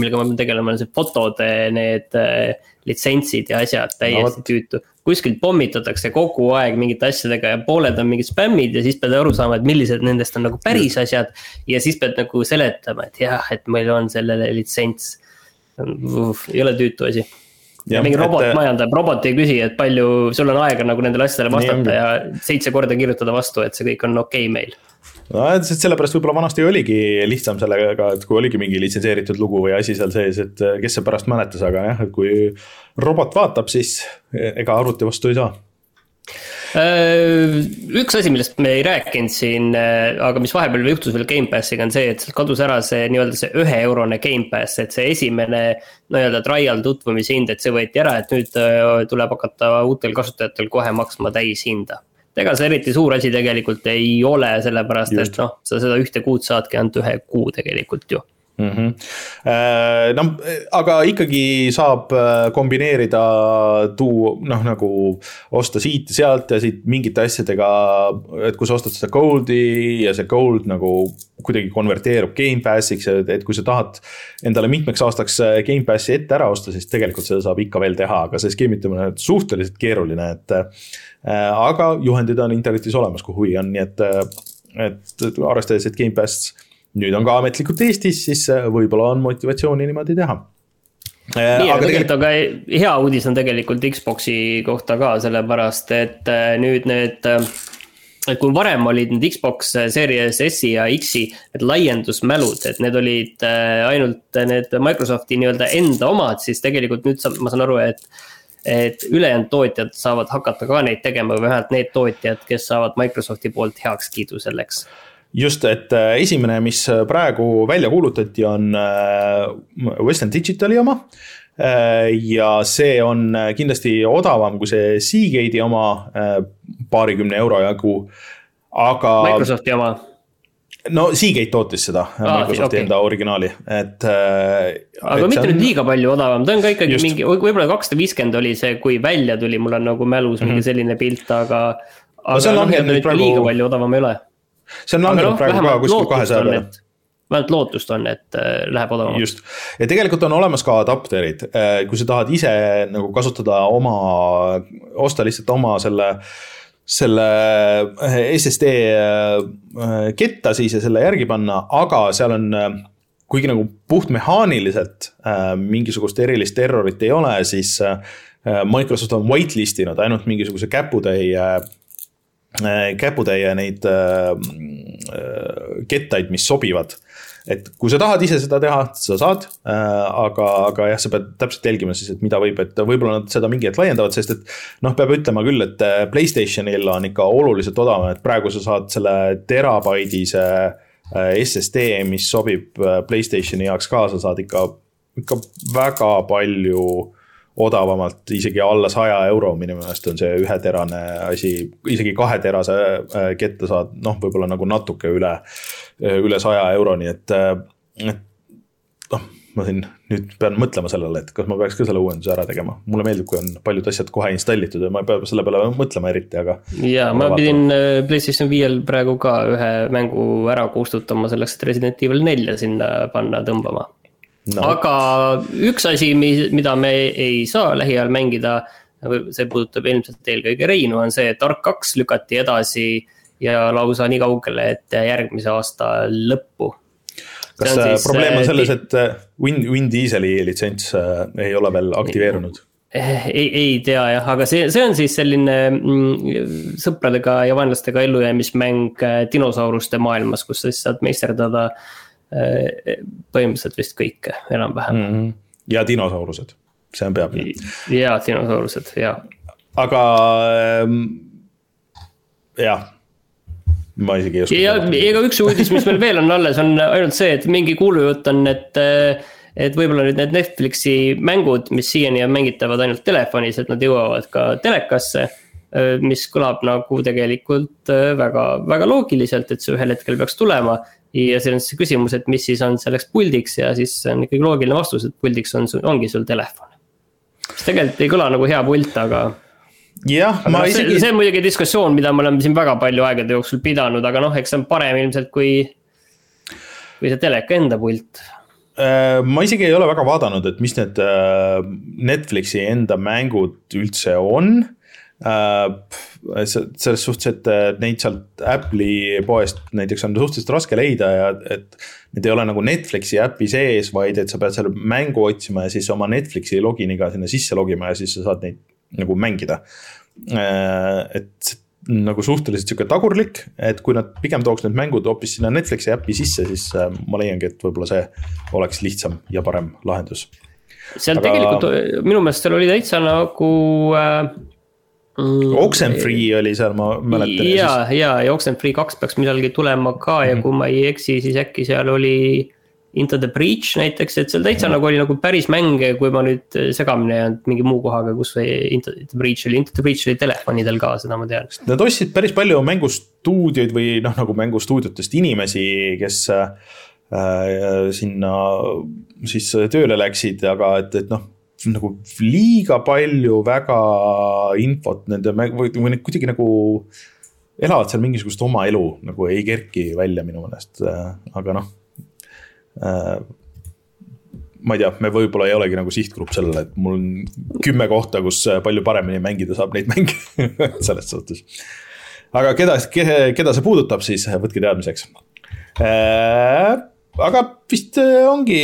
millega ma pean tegelema, on see fotode need äh, litsentsid ja asjad, täiesti no, tüütu. kuskilt pommitatakse kogu aeg mingite asjadega ja pooled on mingid spämmid ja siis pead aru saama, et millised nendest on nagu päris asjad. ja siis pead nagu seletama, et jah, et meil on sellele litsents. ei ole tüütu asi ja mingi robot et, majandab, robot ei küsi, et palju sul on aega nagu nendele asjadele vastata ja seitse korda kirjutada vastu, et see kõik on okei okay meil no sellepärast võib-olla vanasti oligi lihtsam sellega, et kui oligi mingi litsenseeritud lugu või asi seal sees, et kes see pärast mäletas, aga jah, et kui robot vaatab, siis ega arvuti vastu ei saa Äh, üks asi, millest me ei rääkinud siin, äh, aga mis vahepeal juhtus veel Gamepassiga on see, et sealt kadus ära see nii-öelda see ühe eurone Gamepass, et see esimene. nii-öelda trial tutvumise hind, et see võeti ära, et nüüd äh, tuleb hakata uutel kasutajatel kohe maksma täishinda ega see eriti suur asi tegelikult ei ole, sellepärast Just. et noh, sa seda ühte kuud saadki ainult ühe kuu tegelikult ju mm. -hmm. no aga ikkagi saab äh, kombineerida, tuu noh, nagu osta siit ja sealt ja siit mingite asjadega. et kui sa ostad seda gold'i ja see gold nagu kuidagi konverteerub Gamepassiks, et kui sa tahad endale mitmeks aastaks äh, Gamepassi ette ära osta, siis tegelikult seda saab ikka veel teha, aga see skeemitamine on suhteliselt keeruline, et. Aga juhendid on internetis olemas, kui huvi on, nii et, et arvestades, et Gamepass nüüd on ka ametlikult Eestis, siis äh, võib-olla on motivatsiooni niimoodi teha äh, nii, aga tegelikult, aga hea uudis on tegelikult Xbox'i kohta ka, sellepärast et äh, nüüd need. et kui varem olid need Xbox Series S-i ja X-i need laiendusmälud, et need olid ainult need Microsofti nii-öelda enda omad, siis tegelikult nüüd ma saan aru, et. Et ülejäänud tootjad saavad hakata ka neid tegema või vähemalt need tootjad, kes saavad Microsofti poolt heakskiidu selleks just, et äh, esimene, mis äh, praegu välja kuulutati, on äh, Western Digitali oma. ja see on kindlasti odavam kui see Seagate'i oma paarikümne euro jagu, aga. Microsofti oma no Seagate tootis seda ah,, Microsofti okay. enda originaali, et äh,. aga et mitte on... nüüd liiga palju odavam, ta on ka ikkagi Just. mingi, võib-olla kakssada viiskümmend oli see, kui välja tuli, mul on nagu mälus mm -hmm. mingi mhm. selline pilt, aga. aga no, noh, nüüd praegu... liiga palju odavam ei ole see on langenud no, praegu ka kuskil kahesaja peale vähemalt lootust on, et äh, läheb odavamaks. just, ja tegelikult on olemas ka adapterid, äh, kui sa tahad ise nagu kasutada oma, osta lihtsalt oma selle selle äh, SSD ketta siis ja selle järgi panna, aga seal on kuigi nagu puhtmehaaniliselt mingisugust erilist errorit ei ole, siis Microsoft on whitelist inud ainult mingisuguse käputäie käputäie neid kettaid, mis sobivad. Et kui sa tahad ise seda teha, sa saad, aga, aga jah, sa pead täpselt jälgima siis, et mida võib, et võib-olla nad seda mingi hetk laiendavad, sest et noh, peab ütlema küll, et Playstationil on ikka oluliselt odavam, et praegu sa saad selle terabaidise SSD, mis sobib Playstationi jaoks ka, sa saad ikka, ikka väga palju odavamalt, isegi alla saja euro minu meelest on see üheterane asi, isegi kaheterase äh, kette saad noh, võib-olla nagu natuke üle, äh, üle saja euroni, et, äh, et noh, ma siin nüüd pean mõtlema sellele, et kas ma peaks ka selle uuenduse ära tegema, mulle meeldib, kui on paljud asjad kohe installitud ja ma ei pea selle peale mõtlema eriti, aga. ja ma pidin PlayStation viiel praegu ka ühe mängu ära kustutama selleks, et Resident Evil nelja sinna panna tõmbama no.. aga üks asi, mida me ei saa lähiajal mängida, see puudutab ilmselt eelkõige Reinu, on see, et Ark kaks lükati edasi ja lausa nii kaugele, et järgmise aasta lõppu. kas on siis, probleem on äh, selles, et äh, Win, Win Dieseli litsents äh, ei ole veel aktiveerunud? ei, ei tea jah, aga see, see on siis selline mm, sõpradega ja vaenlastega ellujäämismäng dinosauruste maailmas, kus sa siis saad meisterdada äh, Äh, põhimõtteliselt vist kõike enam-vähem mm. -hmm. ja dinosaurused, see on peamine. ja dinosaurused ja. aga ähm, jah ma isegi ei oska. ja ega üks uudis, mis meil veel on alles, on ainult see, et mingi kuulujutt on, et. et võib-olla nüüd need Netflixi mängud, mis siiani on mängitavad ainult telefonis, et nad jõuavad ka telekasse. mis kõlab nagu tegelikult väga, väga loogiliselt, et see ühel hetkel peaks tulema ja siin on siis küsimus, et mis siis on selleks puldiks ja siis on ikkagi loogiline vastus, et puldiks on, ongi sul telefon. mis tegelikult ei kõla nagu hea pult, aga. jah, ma no, isegi. see on muidugi diskussioon, mida me oleme siin väga palju aegade jooksul pidanud, aga noh, eks see on parem ilmselt kui, kui see teleka enda pult äh, ma isegi ei ole väga vaadanud, et mis need äh, Netflixi enda mängud üldse on selles suhtes, et neid sealt Apple'i poest näiteks on suhteliselt raske leida ja et. Need ei ole nagu Netflixi äpi sees, vaid et sa pead seal mängu otsima ja siis oma Netflixi loginiga sinna sisse logima ja siis sa saad neid nagu mängida. Äh, et nagu suhteliselt sihuke tagurlik, et kui nad pigem tooks need mängud hoopis sinna Netflixi äppi sisse, siis äh, ma leiangi, et võib-olla see oleks lihtsam ja parem lahendus. seal Aga... tegelikult minu meelest seal oli täitsa nagu äh. Oxenfree oli seal, ma mäletan. ja, ja, ja Oxenfree kaks peaks millalgi tulema ka ja mm -hmm. kui ma ei eksi, siis äkki seal oli. Into the Breach näiteks, et seal täitsa mm -hmm. nagu oli nagu päris mänge, kui ma nüüd segamini ei jäänud mingi muu kohaga, kus või Into the Breach oli, Into the Breach oli telefonidel ka, seda ma tean. Nad ostsid päris palju mängustuudioid või noh, nagu mängustuudiotest inimesi, kes äh, äh, sinna siis tööle läksid, aga et, et noh nagu liiga palju väga infot nende mäng- või, või need kuidagi nagu elavad seal mingisugust oma elu nagu ei kerki välja minu meelest, aga noh äh, ma ei tea, me võib-olla ei olegi nagu sihtgrupp sellele, et mul on kümme kohta, kus palju paremini mängida saab neid mänge selles suhtes. aga keda, keda see puudutab, siis võtke teadmiseks äh,. aga vist ongi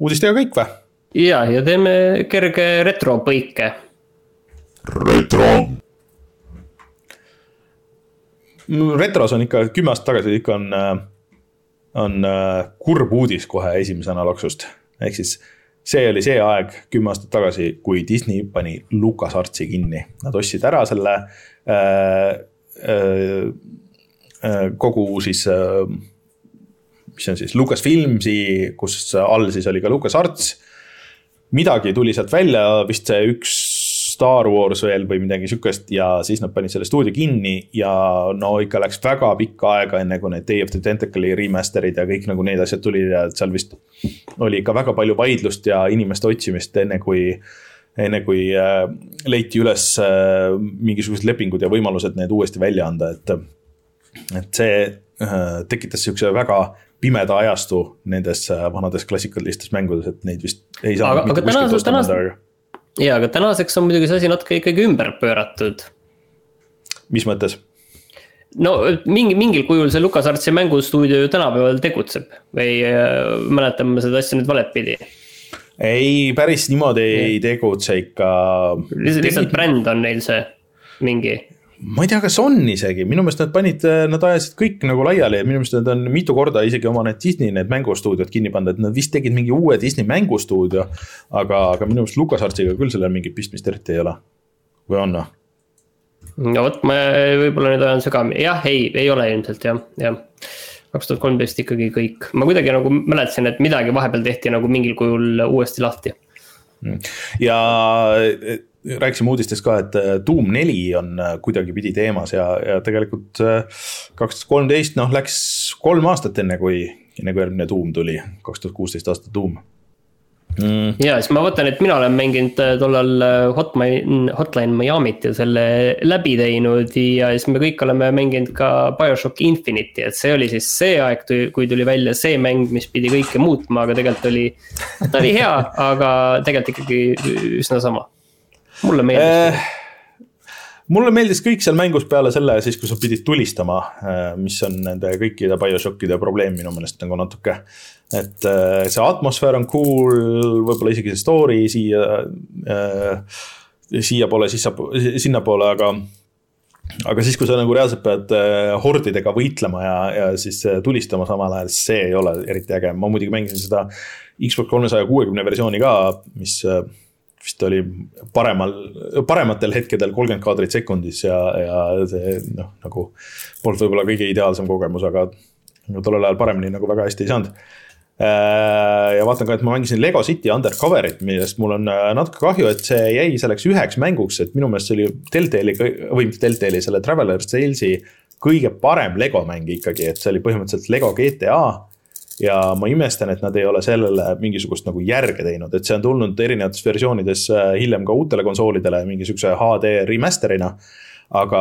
uudistega kõik või? Ja, ja teeme kerge retropõike. retro. retros on ikka kümme aastat tagasi ikka on äh, on äh, kurb uudis kohe esimesena loksust. ehk siis see oli see aeg kümme aastat tagasi, kui Disney pani LucasArtsi kinni. Nad ostsid ära selle äh, äh, äh, kogu siis äh,, mis see on siis, Lucasfilmsi, kus all siis oli ka LucasArts. Midagi tuli sealt välja, vist see üks Star Wars veel või midagi sihukest ja siis nad panid selle stuudio kinni ja no ikka läks väga pikka aega, enne kui need Day of the Tentacle'i remaster'id ja kõik nagu need asjad tulid ja seal vist oli ikka väga palju vaidlust ja inimeste otsimist, enne kui enne kui äh, leiti üles äh, mingisugused lepingud ja võimalused need uuesti välja anda, et. et see äh, tekitas sihukese väga pimeda ajastu nendes äh, vanades klassikalistes mängudes, et neid vist ei saanud. aga, aga tänasel, tänasel, ja, aga tänaseks on muidugi see asi natuke ikkagi ümber pööratud. mis mõttes? no mingi, mingil kujul see LucasArtsi mängustuudio ju tänapäeval tegutseb või äh, mäletan ma seda asja nüüd valet pidi? ei, päris niimoodi ei tegutse ikka. lihtsalt, lihtsalt bränd on neil see mingi ma ei tea, kas on isegi, minu meelest nad panid, nad ajasid kõik nagu laiali ja minu meelest nad on mitu korda isegi oma need Disney need mängustuudiod kinni pannud, et nad vist tegid mingi uue Disney mängustuudio. aga, aga minu meelest LucasArtsiga küll sellel mingit pistmist eriti ei ole. või on või? no vot, ma võib-olla nüüd ajan segamini, jah, ei, ei ole ilmselt jah, jah. kaks tuhat kolmteist ikkagi kõik, ma kuidagi nagu mäletasin, et midagi vahepeal tehti nagu mingil kujul uuesti lahti. ja rääkisime uudistest ka, et äh, Doom neli on äh, kuidagipidi teemas ja, ja tegelikult äh, kaks tuhat kolmteist, noh, läks kolm aastat enne, kui, enne kui järgmine Doom tuli, kaks tuhat kuusteist aasta Doom. Mm.. ja siis ma mõtlen, et mina olen mänginud tollal Hotline, Hotline Miami't ja selle läbi teinud ja siis me kõik oleme mänginud ka BioShock Infinite'i, et see oli siis see aeg, kui tuli välja see mäng, mis pidi kõike muutma, aga tegelikult oli, ta oli hea, aga tegelikult ikkagi üsna sama mulle meeldis äh, mulle meeldis kõik seal mängus peale selle, siis kui sa pidid tulistama, äh, mis on nende kõikide BioShockide probleem minu meelest nagu natuke. et äh, see atmosfäär on cool, võib-olla isegi see story siia äh,, siiapoole, sissa, sinnapoole, aga aga siis, kui sa nagu reaalselt pead hordidega võitlema ja, ja siis tulistama samal ajal, see ei ole eriti äge, ma muidugi mängisin seda Xbox kolmesaja kuuekümne versiooni ka, mis vist oli paremal, parematel hetkedel kolmkümmend kaadrit sekundis ja, ja see noh, nagu polnud võib-olla kõige ideaalsem kogemus, aga tollel ajal paremini nagu väga hästi ei saanud. Äh, ja vaatan ka, et ma mängisin Lego City Undercoverit, millest mul on äh, natuke kahju, et see jäi selleks üheks mänguks, et minu meelest see oli Deltali või mitte Deltali, selle Traveler's Tales'i kõige parem Lego mäng ikkagi, et see oli põhimõtteliselt Lego GTA ja ma imestan, et nad ei ole sellele mingisugust nagu järge teinud, et see on tulnud erinevates versioonides äh, hiljem ka uutele konsoolidele mingisuguse HD remaster'ina. aga,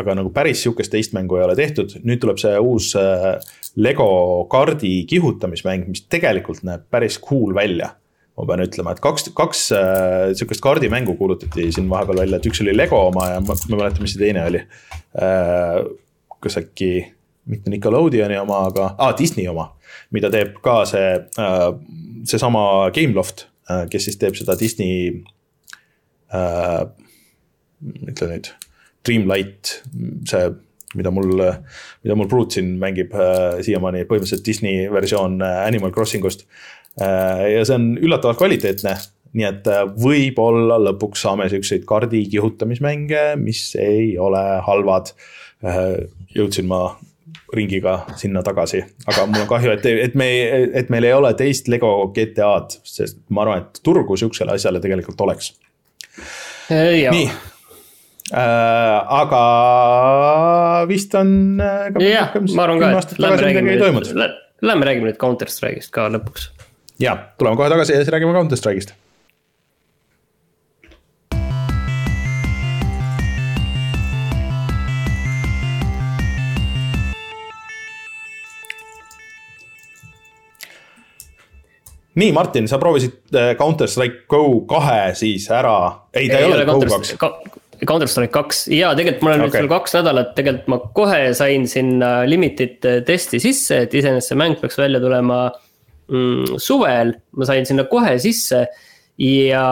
aga nagu päris sihukest teist mängu ei ole tehtud, nüüd tuleb see uus äh, Lego kaardi kihutamismäng, mis tegelikult näeb päris cool välja ma pean ütlema, et kaks, kaks äh, sihukest kaardimängu kuulutati siin vahepeal välja, et üks oli Lego oma ja ma, ma ei mäleta, mis see teine oli äh,. kas äkki mitte Nickelodeoni oma, aga ah,, Disney oma mida teeb ka see, äh, seesama Gameloft, äh, kes siis teeb seda Disney äh,, ütle nüüd, Dreamlight, see, mida mul, mida mul Brute siin mängib äh, siiamaani, põhimõtteliselt Disney versioon äh, Animal Crossingust äh,. ja see on üllatavalt kvaliteetne nii et võib-olla lõpuks saame siukseid kaardi kihutamismänge, mis ei ole halvad. jõudsin ma ringiga sinna tagasi, aga mul on kahju, et, et me, et meil ei ole teist Lego GTA-d, sest ma arvan, et turgu sihukesele asjale tegelikult oleks. Äh, nii äh,, aga vist on. jah, ma arvan ka, et lähme räägime, Lähme räägime nüüd Counter Strike'ist ka lõpuks. ja, tuleme kohe tagasi ja siis räägime Counter Strike'ist nii, Martin, sa proovisid äh, Counter Strike Go kahe siis ära, ei, ta ei, ei ole Go kaks. Counter Strike kaks ja tegelikult mul on okay. nüüd veel kaks nädalat, tegelikult ma kohe sain sinna limited testi sisse, et iseenesest see mäng peaks välja tulema mm, suvel. ma sain sinna kohe sisse ja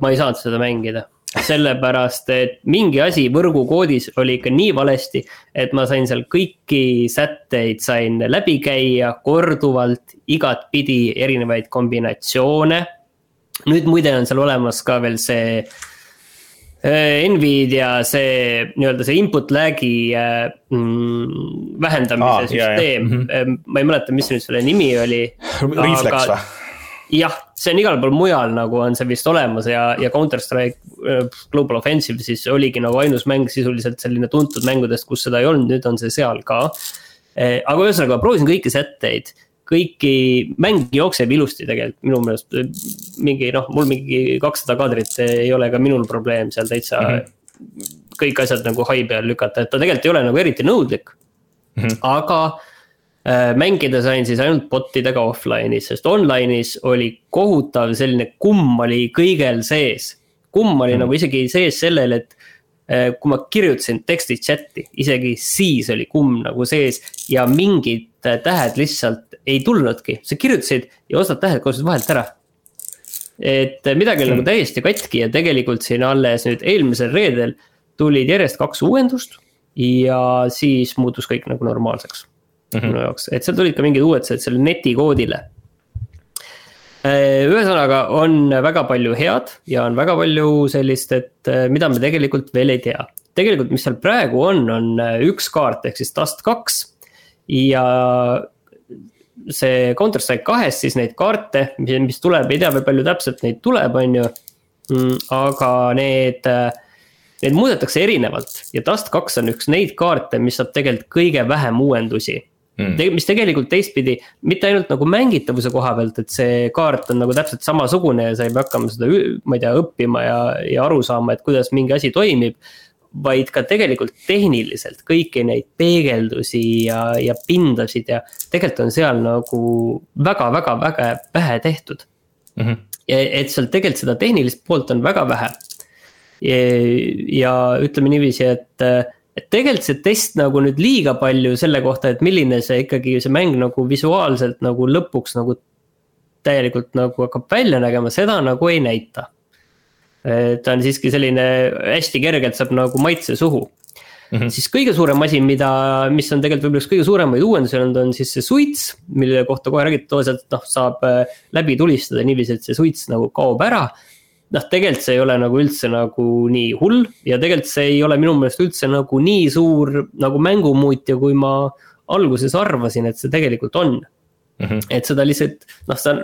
ma ei saanud seda mängida sellepärast, et mingi asi võrgukoodis oli ikka nii valesti, et ma sain seal kõiki sätteid sain läbi käia korduvalt, igatpidi erinevaid kombinatsioone. nüüd muide on seal olemas ka veel see äh, Nvidia see nii-öelda see input lag'i äh, mm, vähendamise ah, süsteem, mm -hmm. ma ei mäleta, mis nüüd selle nimi oli. Reflex või? jah, see on igal pool mujal nagu on see vist olemas ja, ja Counter Strike äh, Global Offensive siis oligi nagu ainus mäng sisuliselt selline tuntud mängudest, kus seda ei olnud, nüüd on see seal ka. Äh, aga ühesõnaga, proovisin kõiki sätteid, kõiki, mäng jookseb ilusti tegelikult minu meelest. mingi noh, mul mingi kakssada kaadrit ei ole ka minul probleem seal täitsa mm. -hmm. kõik asjad nagu hai peal lükata, et ta tegelikult ei ole nagu eriti nõudlik mm. -hmm. aga mängida sain siis ainult bot idega offline'is, sest online'is oli kohutav selline kumm oli kõigel sees. kumm oli mm. nagu isegi sees sellel, et äh, kui ma kirjutasin teksti chat'i, isegi siis oli kumm nagu sees ja mingid äh, tähed lihtsalt ei tulnudki, sa kirjutasid ja osad tähed kadusid vahelt ära. et midagi oli mm. nagu täiesti katki ja tegelikult siin alles nüüd eelmisel reedel tulid järjest kaks uuendust ja siis muutus kõik nagu normaalseks mm -hmm. minu jaoks, et seal tulid ka mingid uuendused selle netikoodile. Äh, ühesõnaga on väga palju head ja on väga palju sellist, et äh, mida me tegelikult veel ei tea. tegelikult, mis seal praegu on, on äh, üks kaart ehk siis Dust kaks ja see Counter Strike kahes siis neid kaarte, mis, mis tuleb, ei tea veel palju täpselt neid tuleb, on ju. Mm, aga need, need muudetakse erinevalt ja Dust kaks on üks neid kaarte, mis saab tegelikult kõige vähem uuendusi mm.. mis tegelikult teistpidi, mitte ainult nagu mängitavuse koha pealt, et see kaart on nagu täpselt samasugune ja sa ei pea hakkama seda, ma ei tea, õppima ja, ja aru saama, et kuidas mingi asi toimib. vaid ka tegelikult tehniliselt kõiki neid peegeldusi ja, ja pindasid ja tegelikult on seal nagu väga-väga-väga vähe tehtud mm. -hmm. et seal tegelikult seda tehnilist poolt on väga vähe. ja ütleme niiviisi, et et tegelikult see test nagu nüüd liiga palju selle kohta, et milline see ikkagi see mäng nagu visuaalselt nagu lõpuks nagu. täielikult nagu hakkab välja nägema, seda nagu ei näita. ta on siiski selline hästi kergelt saab nagu maitse suhu mm. -hmm. siis kõige suurem asi, mida, mis on tegelikult võib-olla üks kõige suuremaid uuendusi olnud, on siis see suits, mille kohta kohe räägiti, tavaliselt noh, saab äh, läbi tulistada niiviisi, et see suits nagu kaob ära noh, tegelikult see ei ole nagu üldse nagu nii hull ja tegelikult see ei ole minu meelest üldse nagu nii suur nagu mängumuutja, kui ma alguses arvasin, et see tegelikult on mm. -hmm. et seda lihtsalt noh, sa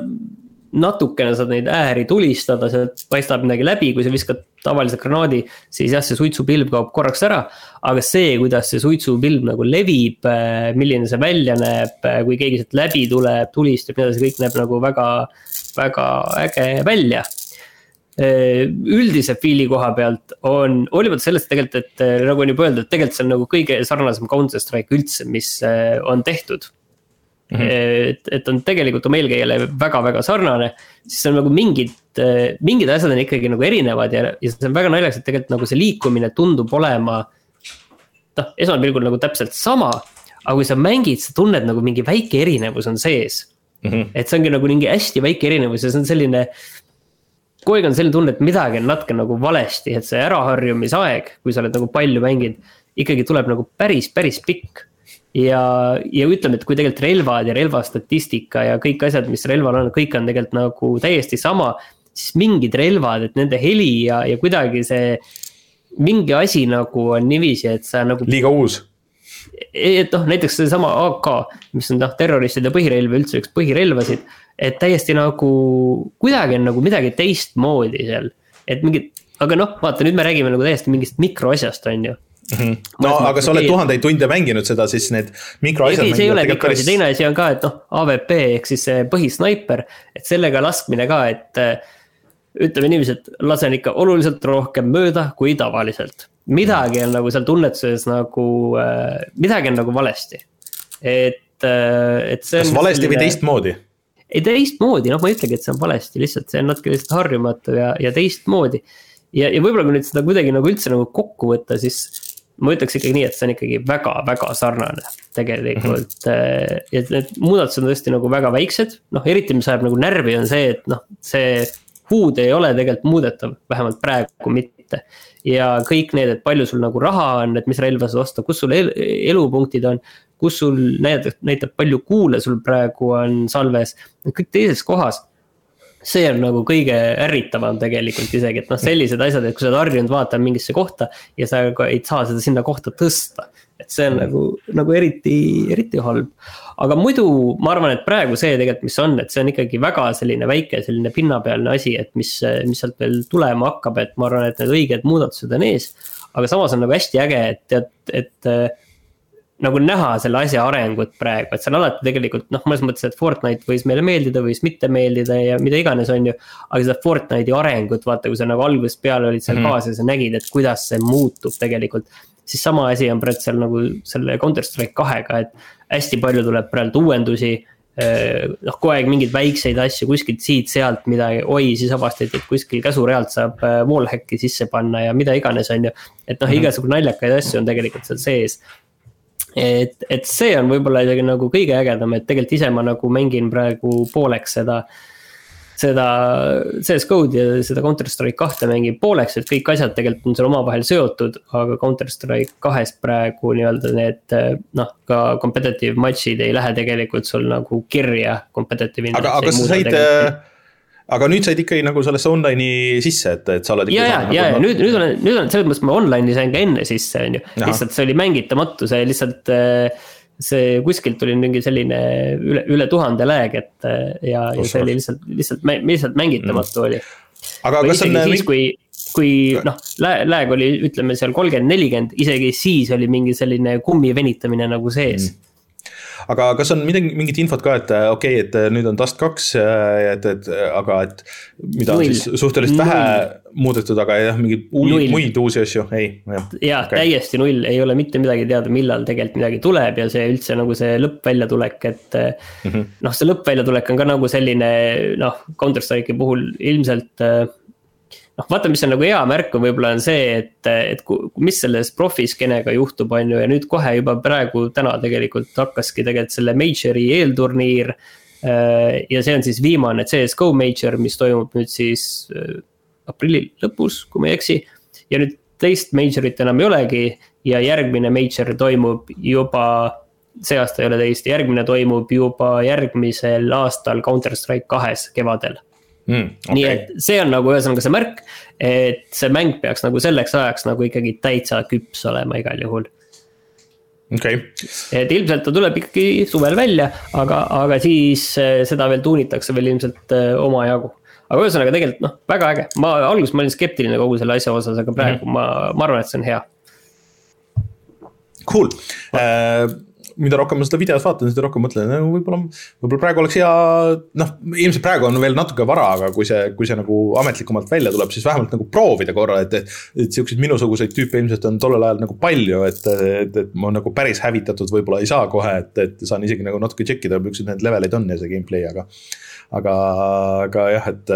natukene saad neid ääri tulistada, sealt paistab midagi läbi, kui sa viskad tavalise granaadi, siis jah, see suitsupilv kaob korraks ära. aga see, kuidas see suitsupilv nagu levib, äh, milline see välja näeb, äh, kui keegi sealt läbi tuleb, tulistab, nii edasi, kõik näeb nagu väga, väga äge välja üldise feel'i koha pealt on, hoolimata sellest tegelikult, et äh, nagu on juba öeldud, tegelikult see on nagu kõige sarnasem Counter Strike üldse, mis äh, on tehtud mm. -hmm. et, et on tegelikult oma eelkäijale väga-väga sarnane, siis on nagu mingid, mingid asjad on ikkagi nagu erinevad ja, ja see on väga naljakas, et tegelikult nagu see liikumine tundub olema. noh, esmapilgul nagu täpselt sama, aga kui sa mängid, sa tunned nagu mingi väike erinevus on sees mm. -hmm. et see ongi nagu mingi hästi väike erinevus ja see on selline kogu aeg on selline tunne, et midagi on natuke nagu valesti, et see äraharjumisaeg, kui sa oled nagu palju mänginud, ikkagi tuleb nagu päris, päris pikk. ja, ja ütleme, et kui tegelikult relvad ja relvastatistika ja kõik asjad, mis relval on, kõik on tegelikult nagu täiesti sama. siis mingid relvad, et nende heli ja, ja kuidagi see, mingi asi nagu on niiviisi, et sa nagu. liiga uus et noh, näiteks seesama AK, mis on noh, terroristide põhirelv ja üldse üks põhirelvasid et täiesti nagu kuidagi on nagu midagi teistmoodi seal, et mingid, aga noh, vaata nüüd me räägime nagu täiesti mingist mikroasjast, on ju. no aga sa oled tuhandeid tunde mänginud seda, siis need mikroasjad. ei, see ei ole mikroasi, teine asi on ka, et noh, AVP ehk siis see põhisnaiper, et sellega laskmine ka, et ütleme niiviisi, et lasen ikka oluliselt rohkem mööda kui tavaliselt. Midagi on nagu seal tunnetuses nagu äh,, midagi on nagu valesti. et äh,, et see. kas valesti selline... või teistmoodi? ei teistmoodi, noh, ma ei ütlegi, et see on valesti, lihtsalt see on natuke lihtsalt harjumatu ja, ja teistmoodi. ja, ja võib-olla kui nüüd seda kuidagi nagu üldse nagu kokku võtta, siis ma ütleks ikkagi nii, et see on ikkagi väga-väga sarnane tegelikult mm. -hmm. ja need muudatused on tõesti nagu väga väiksed, noh, eriti mis ajab nagu närvi, on see, et noh, see HUD ei ole tegelikult muudetav, vähemalt praegu mitte. Ja kõik need, et palju sul nagu raha on, et mis relva sa osta, kus sul el elupunktid on. kus sul näitab, näitab palju kuule sul praegu on salves, kõik teises kohas see on nagu kõige ärritavam tegelikult isegi, et noh, sellised asjad, et kui sa oled harjunud vaatama mingisse kohta ja sa ei saa seda sinna kohta tõsta. et see on nagu, nagu eriti, eriti halb aga muidu ma arvan, et praegu see tegelikult, mis on, et see on ikkagi väga selline väike selline pinnapealne asi, et mis, mis sealt veel tulema hakkab, et ma arvan, et need õiged muudatused on ees. aga samas on nagu hästi äge, et tead, et nagu näha selle asja arengut praegu, et see on alati tegelikult noh, mõnes mõttes, et Fortnite võis meile meeldida, võis mitte meeldida ja mida iganes, on ju. aga seda Fortnite'i arengut, vaata, kui sa nagu algusest peale olid seal mm -hmm. kaasas ja nägid, et kuidas see muutub tegelikult. siis sama asi on praegu seal nagu selle Counter Strike kahega, et hästi palju tuleb praegu uuendusi eh, noh, kogu aeg mingeid väikseid asju kuskilt siit-sealt midagi, oi, siis avastati, et kuskil käsurealt saab eh, wallhack'i sisse panna ja mida iganes, on ju. et noh, mhm. igasugu naljakaid asju on tegelikult seal sees. Et, et see on võib-olla isegi nagu kõige ägedam, et tegelikult ise ma nagu mängin praegu pooleks seda äh, seda CS GO-d ja seda Counter Strike kahte mängib pooleks, et kõik asjad tegelikult on seal omavahel seotud. aga Counter Strike kahest praegu nii-öelda need noh, ka competitive match'id ei lähe tegelikult sul nagu kirja competitive. aga, aga sa said aga nüüd said ikkagi nagu sellesse online'i sisse, et, et sa oled. ja, ja, ja, ja nüüd, nüüd olen, nüüd on selles mõttes ma online'i sain ka enne sisse, on ju, lihtsalt see oli mängitamatu, see lihtsalt äh, see kuskilt tuli mingi selline üle, üle tuhande lääg, et ja, ja see oli lihtsalt, lihtsalt, lihtsalt mängitamatu mm. oli. aga Või kas on. siis, kui, kui noh, lääg oli, ütleme seal kolmkümmend, nelikümmend, isegi siis oli mingi selline kummi venitamine nagu sees mm aga kas on midagi, mingit infot ka, et okei okay,, et nüüd on Dust kaks, et, et aga et mida on siis suhteliselt vähe muudetud, aga jah, mingeid muid uusi asju, ei. ja okay. täiesti null, ei ole mitte midagi teada, millal tegelikult midagi tuleb ja see üldse nagu see lõppväljatulek, et mm -hmm. noh, see lõppväljatulek on ka nagu selline noh, Counter Strike'i puhul ilmselt noh, vaata, mis on nagu hea märk on võib-olla on see, et, et mis selles profiskenega juhtub, on ju, ja nüüd kohe juba praegu täna tegelikult hakkaski tegelikult selle major'i eelturniir. Äh, ja see on siis viimane CS GO major, mis toimub nüüd siis äh, aprilli lõpus, kui ma ei eksi. ja nüüd teist major'it enam ei olegi ja järgmine major toimub juba see aasta ei ole teist, järgmine toimub juba järgmisel aastal Counter Strike kahes kevadel mm,. Okay. nii et see on nagu ühesõnaga see märk, et see mäng peaks nagu selleks ajaks nagu ikkagi täitsa küps olema igal juhul okay.. et ilmselt ta tuleb ikkagi suvel välja, aga, aga siis eh, seda veel tuunitakse veel ilmselt eh, omajagu. aga ühesõnaga tegelikult noh, väga äge, ma alguses ma olin skeptiline kogu selle asja osas, aga praegu mm -hmm. ma, ma arvan, et see on hea. Cool uh mida rohkem ma seda videot vaatan, seda rohkem mõtlen, no võib-olla, võib-olla praegu oleks hea, noh, ilmselt praegu on veel natuke vara, aga kui see, kui see nagu ametlikumalt välja tuleb, siis vähemalt nagu proovida korra, et. et siukseid minusuguseid tüüpe ilmselt on tollel ajal nagu palju, et, et, et ma nagu päris hävitatud võib-olla ei saa kohe, et, et saan isegi nagu natuke check ida, millised need levelid on ja see gameplay, aga. aga, aga jah, et,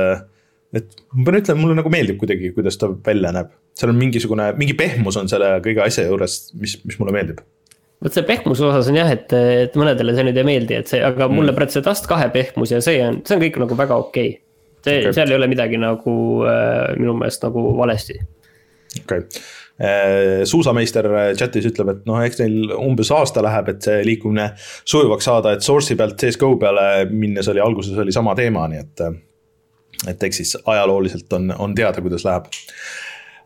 et ma pean ütlema, mulle nagu meeldib kuidagi, kuidas ta välja näeb. seal on mingisugune, mingi pehmus on selle kõige asja juures, mis, mis mulle meeldib vot see pehmuse osas on jah, et, et mõnedele see nüüd ei meeldi, et see, aga mm. mulle praegu see Dust kahe pehmus ja see on, see on kõik nagu väga okei okay.. see okay., seal ei ole midagi nagu äh, minu meelest nagu valesti. okei okay. Äh, suusameister chat'is ütleb, et noh, eks neil umbes aasta läheb, et see liikumine sujuvaks saada, et source'i pealt CS-GO peale minnes oli alguses oli sama teema, nii et. et eks siis ajalooliselt on, on teada, kuidas läheb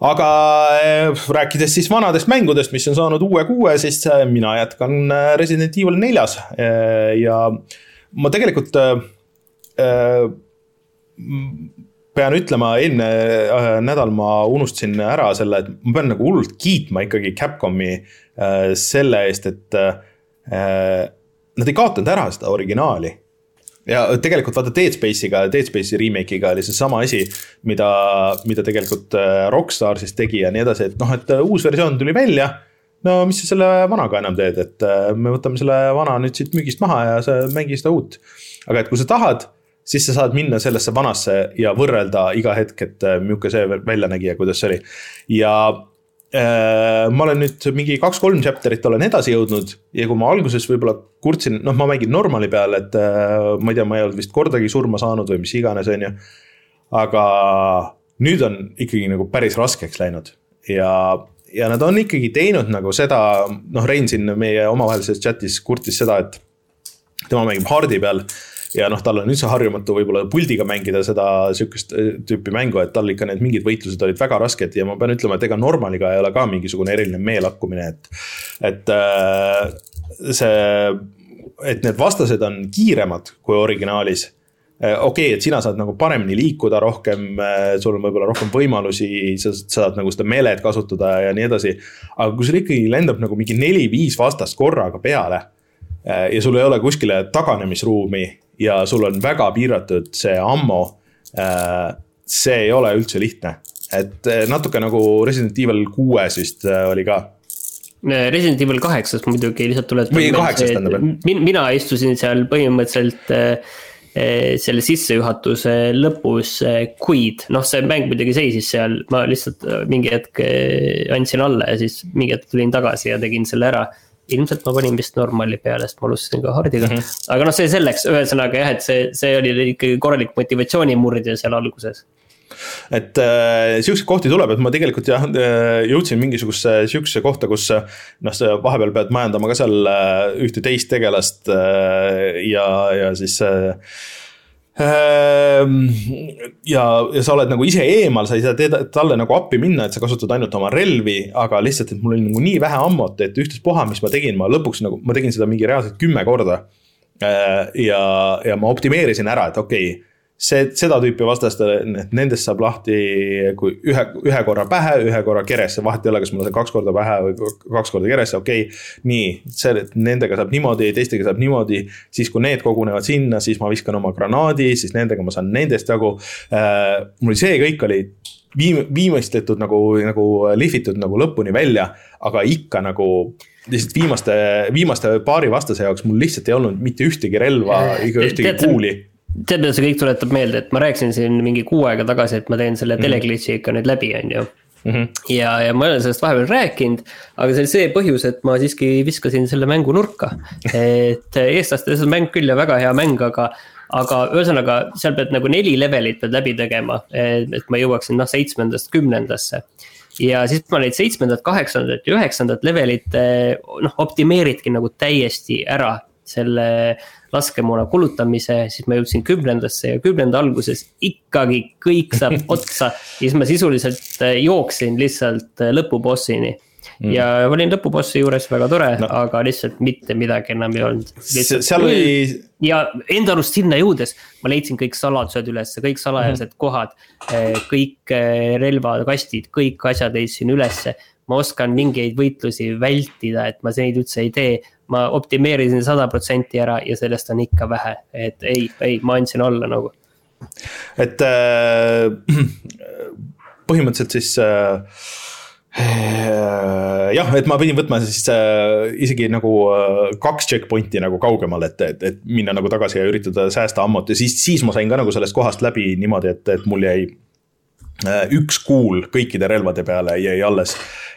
aga eh, rääkides siis vanadest mängudest, mis on saanud uue kuue, siis eh, mina jätkan eh, Resident Evil neljas ja ma tegelikult pean ütlema, eelmine nädal ma unustasin ära selle, et ma pean nagu hullult kiitma ikkagi Capcomi selle eest, et nad ei kaotanud ära seda originaali ja tegelikult vaata Dead Space'iga, Dead Space'i remake'iga oli seesama asi, mida, mida tegelikult äh, Rockstar siis tegi ja nii edasi, et noh, et äh, uus versioon tuli välja. no mis sa selle vanaga enam teed, et äh, me võtame selle vana nüüd siit müügist maha ja sa mängi seda uut. aga et kui sa tahad, siis sa saad minna sellesse vanasse ja võrrelda iga hetk, et milline see välja nägi ja kuidas see oli. ja Äh, ma olen nüüd mingi kaks-kolm chapter'it olen edasi jõudnud ja kui ma alguses võib-olla kurtsin, noh, ma mängin normali peal, et äh, ma ei tea, ma ei olnud vist kordagi surma saanud või mis iganes, on ju. aga nüüd on ikkagi nagu päris raskeks läinud ja, ja nad on ikkagi teinud nagu seda, noh, Rein siin meie omavahelises chat'is kurtis seda, et tema mängib hard'i peal ja noh, tal on üldse harjumatu võib-olla puldiga mängida seda sihukest äh, tüüpi mängu, et tal ikka need mingid võitlused olid väga rasked ja ma pean ütlema, et ega normaliga ei ole ka mingisugune eriline meelakkumine, et. et äh, see, et need vastased on kiiremad kui originaalis äh, okei okay,, et sina saad nagu paremini liikuda rohkem, sul on võib-olla rohkem võimalusi, sa saad nagu seda melet kasutada ja nii edasi. aga kui sul ikkagi lendab nagu mingi neli-viis vastast korraga peale ja sul ei ole kuskile taganemisruumi ja sul on väga piiratud see ammo. Äh, see ei ole üldse lihtne, et äh, natuke nagu Resident Evil kuues vist äh, oli ka Resident Evil kaheksas muidugi lihtsalt tuletan. või kaheksas tähendab mina istusin seal põhimõtteliselt selle sissejuhatuse lõpus, kuid noh, see mäng muidugi seisis seal, ma lihtsalt mingi hetk andsin alla ja siis mingi hetk tulin tagasi ja tegin selle ära ilmselt ma panin vist normali peale, sest ma alustasin ka hard'iga mm. -hmm. aga noh, see selleks, ühesõnaga jah, et see, see oli ikkagi korralik motivatsioonimurdja seal alguses et äh, sihukeseid kohti tuleb, et ma tegelikult jah, äh, jõudsin mingisugusesse sihukesesse kohta, kus noh, sa vahepeal pead majandama ka seal äh, ühte teist tegelast äh, ja, ja siis äh, ja, ja sa oled nagu ise eemal, sa ei saa teeda, talle nagu appi minna, et sa kasutad ainult oma relvi, aga lihtsalt, et mul oli nagu nii vähe ammut, et ükstaspuha, mis ma tegin, ma lõpuks nagu, ma tegin seda mingi reaalselt kümme korda. Ehm, ja, ja ma optimeerisin ära, et okei okay, see, seda tüüpi vastastele, nendest saab lahti, kui ühe, ühe korra pähe, ühe korra keresse, vahet ei ole, kas mul on kaks korda pähe või kaks korda keresse, okei okay.. nii, see, nendega saab niimoodi, teistega saab niimoodi, siis kui need kogunevad sinna, siis ma viskan oma granaadi, siis nendega ma saan nendest jagu äh,. mul see kõik oli viim-, viimistletud nagu, nagu lihvitud nagu lõpuni välja, aga ikka nagu lihtsalt viimaste, viimaste paari vastase jaoks mul lihtsalt ei olnud mitte ühtegi relva, ühtegi kuuli tead, mida see kõik tuletab meelde, et ma rääkisin siin mingi kuu aega tagasi, et ma teen selle mm -hmm. teleglitch'i ikka nüüd läbi, on ju. -hmm. ja, ja ma olen sellest vahepeal rääkinud, aga see oli see põhjus, et ma siiski viskasin selle mängu nurka. et eestlastel see mäng küll ja väga hea mäng, aga, aga ühesõnaga seal pead nagu neli levelit pead läbi tegema, et ma jõuaksin noh seitsmendast kümnendasse ja siis ma neid seitsmendat, kaheksandat ja üheksandat levelit noh, optimeeridki nagu täiesti ära selle laskemoona kulutamise, siis ma jõudsin kümnendasse ja kümnenda alguses ikkagi kõik saab otsa. ja siis ma sisuliselt äh, jooksin lihtsalt äh, lõpubossini mm.. ja olin lõpubossi juures, väga tore no., aga lihtsalt mitte midagi enam ei olnud. seal oli. ja enda arust sinna jõudes ma leidsin kõik saladused üles, kõik salajased mm. kohad. Äh, kõik relvakastid, kõik asjad leidsin ülesse ma oskan mingeid võitlusi vältida, et ma neid üldse ei tee ma optimeerisin sada protsenti ära ja sellest on ikka vähe, et ei, ei, ma andsin alla nagu. et äh, põhimõtteliselt siis äh, jah, et ma pidin võtma siis äh, isegi nagu äh, kaks checkpoint'i nagu kaugemale, et, et, et minna nagu tagasi ja üritada säästa ammut ja siis, siis ma sain ka nagu sellest kohast läbi niimoodi, et, et mul jäi üks kuul kõikide relvade peale jäi alles.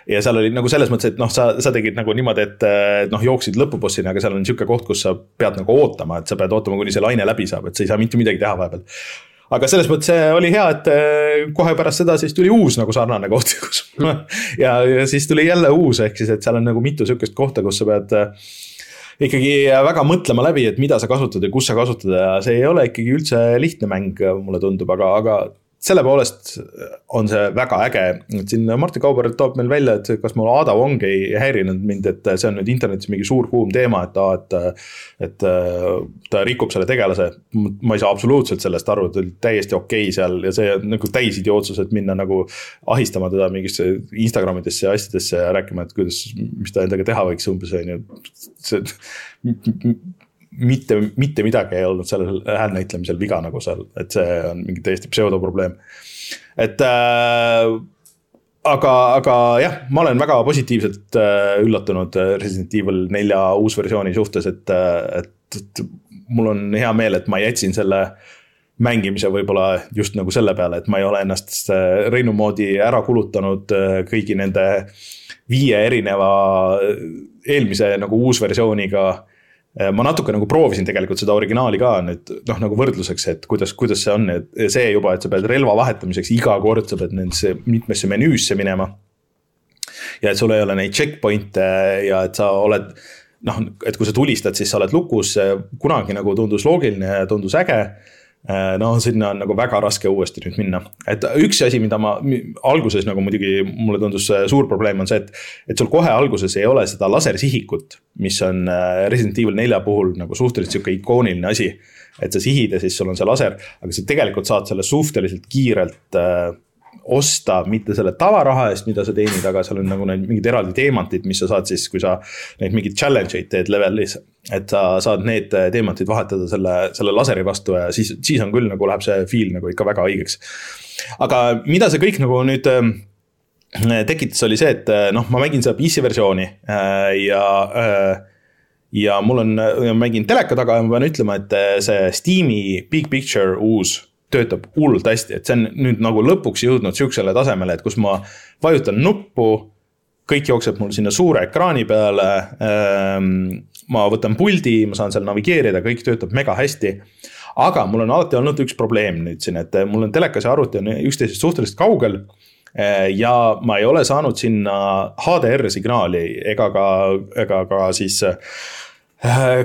Ja seal oli nagu selles mõttes, et noh, sa, sa tegid nagu niimoodi, et noh, jooksid lõpubossini, aga seal on sihuke koht, kus sa pead nagu ootama, et sa pead ootama, kuni see laine läbi saab, et sa ei saa mitte midagi teha vahepeal. Aga selles mõttes oli hea, et kohe pärast seda siis tuli uus nagu sarnane koht, kus ja, ja siis tuli jälle uus, ehk siis, et seal on nagu mitu sihukest kohta, kus sa pead ikkagi väga mõtlema läbi, et mida sa kasutad ja kus sa kasutad ja see ei ole ikkagi üldse lihtne mäng, mulle tundub, aga, aga selle poolest on see väga äge, et siin Martin Kauber toob meil välja, et kas mul Ada Wong ei häirinud mind, et see on nüüd internetis mingi suur kuum teema, et aa, et. et ta rikub selle tegelase, ma ei saa absoluutselt sellest aru, ta oli täiesti okei okay seal ja see nagu täisidiootsus, et minna nagu. ahistama teda mingisse Instagramidesse ja asjadesse ja rääkima, et kuidas, mis ta endaga teha võiks umbes on ju, see mitte, mitte midagi ei olnud sellel häälnäitlemisel viga nagu seal, et see on mingi täiesti pseudoprobleem. et äh, aga, aga jah, ma olen väga positiivselt äh, üllatunud äh, Resident Evil nelja uusversiooni suhtes, et, äh, et, et mul on hea meel, et ma jätsin selle mängimise võib-olla just nagu selle peale, et ma ei ole ennast äh, Reinu moodi ära kulutanud kõigi nende viie erineva eelmise nagu uusversiooniga ma natuke nagu proovisin tegelikult seda originaali ka nüüd noh, nagu võrdluseks, et kuidas, kuidas see on, et see juba, et sa pead relva vahetamiseks iga kord, sa pead nendesse mitmesse menüüsse minema. ja et sul ei ole neid checkpoint'e ja et sa oled noh, et kui sa tulistad, siis sa oled lukus, kunagi nagu tundus loogiline ja tundus äge Äh, no sinna on nagu väga raske uuesti nüüd minna, et üks asi, mida ma alguses nagu muidugi mulle tundus äh, suur probleem on see, et. et sul kohe alguses ei ole seda lasersihikut, mis on äh, Resident Evil nelja puhul nagu suhteliselt sihuke ikooniline asi. et sa sihid ja siis sul on see laser, aga sa tegelikult saad selle suhteliselt kiirelt äh, osta mitte selle tavaraha eest, mida sa teenid, aga seal on nagu need mingid eraldi teemantid, mis sa saad siis, kui sa neid mingeid challenge eid teed levelis. et sa saad need teemantid vahetada selle, selle laseri vastu ja siis, siis on küll nagu läheb see feel nagu ikka väga õigeks. aga mida see kõik nagu nüüd äh, tekitas, oli see, et äh, noh, ma mängin seda PC versiooni äh, ja ja mul on, mängin teleka taga ja ma pean ütlema, et see Steam'i Big Picture uus töötab hullult hästi, et see on nüüd nagu lõpuks jõudnud sihukesele tasemele, et kus ma vajutan nuppu. kõik jookseb mul sinna suure ekraani peale ähm,. ma võtan puldi, ma saan seal navigeerida, kõik töötab mega hästi. aga mul on alati olnud üks probleem nüüd siin, et mul on telekas ja arvuti on üksteisest suhteliselt kaugel äh, ja ma ei ole saanud sinna HDR signaali ega ka, ega ka siis Äh,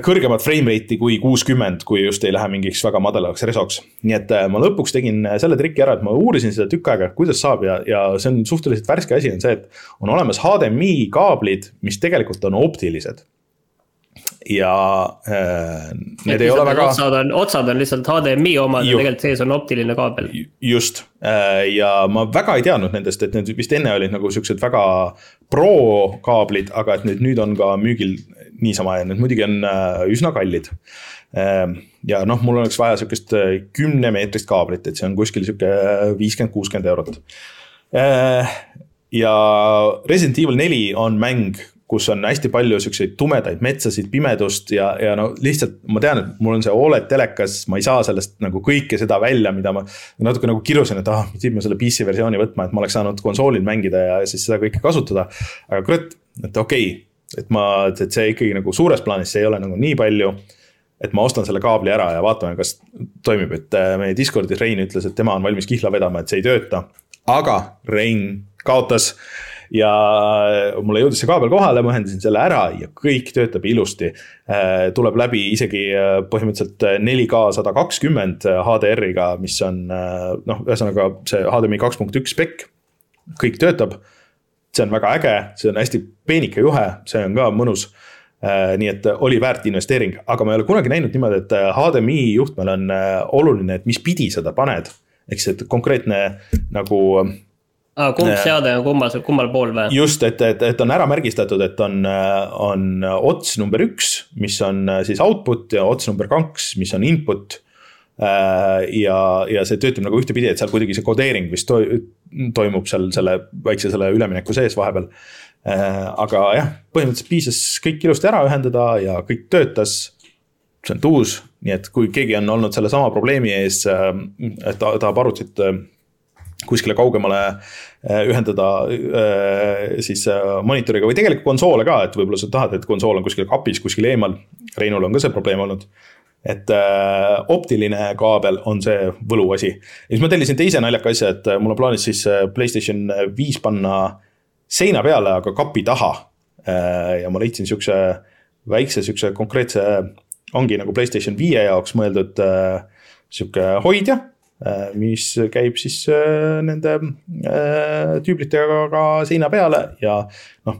kõrgemat frame rate'i kui kuuskümmend, kui just ei lähe mingiks väga madalaks resoks. nii et äh, ma lõpuks tegin äh, selle triki ära, et ma uurisin seda tükk aega, kuidas saab ja, ja see on suhteliselt värske asi, on see, et on olemas HDMI kaablid, mis tegelikult on optilised ja äh, need et ei ole väga. otsad on, otsad on lihtsalt HDMI omad ja tegelikult sees on optiline kaabel. just äh, ja ma väga ei teadnud nendest, et need vist enne olid nagu siuksed väga pro kaablid, aga et nüüd, nüüd on ka müügil niisama ja need muidugi on äh, üsna kallid äh,. ja noh, mul oleks vaja sihukest äh, kümnemeetrist kaablit, et see on kuskil sihuke viiskümmend, kuuskümmend eurot äh,. ja Resident Evil neli on mäng kus on hästi palju siukseid tumedaid metsasid, pimedust ja, ja no lihtsalt ma tean, et mul on see Oled telekas, ma ei saa sellest nagu kõike seda välja, mida ma. natuke nagu kirusin, et ah, pidin ma selle PC versiooni võtma, et ma oleks saanud konsoolil mängida ja siis seda kõike kasutada. aga kurat, et okei okay,, et ma, et see ikkagi nagu suures plaanis, see ei ole nagu nii palju et ma ostan selle kaabli ära ja vaatame, kas toimib, et äh, meie Discordis Rein ütles, et tema on valmis kihla vedama, et see ei tööta. aga Rein kaotas ja mulle jõudis see kaabel kohale, ma ühendasin selle ära ja kõik töötab ilusti. Äh, tuleb läbi isegi äh, põhimõtteliselt 4K sada kakskümmend HDR-iga, mis on äh, noh, ühesõnaga see HDMI kaks punkt üks spec. kõik töötab, see on väga äge, see on hästi peenike juhe, see on ka mõnus nii et oli väärt investeering, aga ma ei ole kunagi näinud niimoodi, et HDMI juhtmel on oluline, et mis pidi seda paned. ehk et konkreetne nagu aa, kumb seade on kummal, kummal pool või? just, et, et, et on ära märgistatud, et on, on ots number üks, mis on siis output ja ots number kaks, mis on input. Ja, ja see töötab nagu ühtepidi, et seal kuidagi see kodeering vist to, toimub seal selle väikse selle ülemineku sees vahepeal. aga jah, põhimõtteliselt piisas kõik ilusti ära ühendada ja kõik töötas see on uus, nii et kui keegi on olnud sellesama probleemi ees, et tahab arvutit kuskile kaugemale äh, ühendada äh, siis äh, monitoriga või tegelikult konsoole ka, et võib-olla sa tahad, et konsool on kuskil kapis, kuskil eemal. Reinul on ka see probleem olnud. Et optiline kaabel on see võluasi. ja siis ma tellisin teise naljaka asja, et mul on plaanis siis Playstation viis panna seina peale, aga kapi taha. ja ma leidsin siukse väikse siukse konkreetse, ongi nagu Playstation viie jaoks mõeldud sihuke hoidja mis käib siis nende tüüblitega ka seina peale ja noh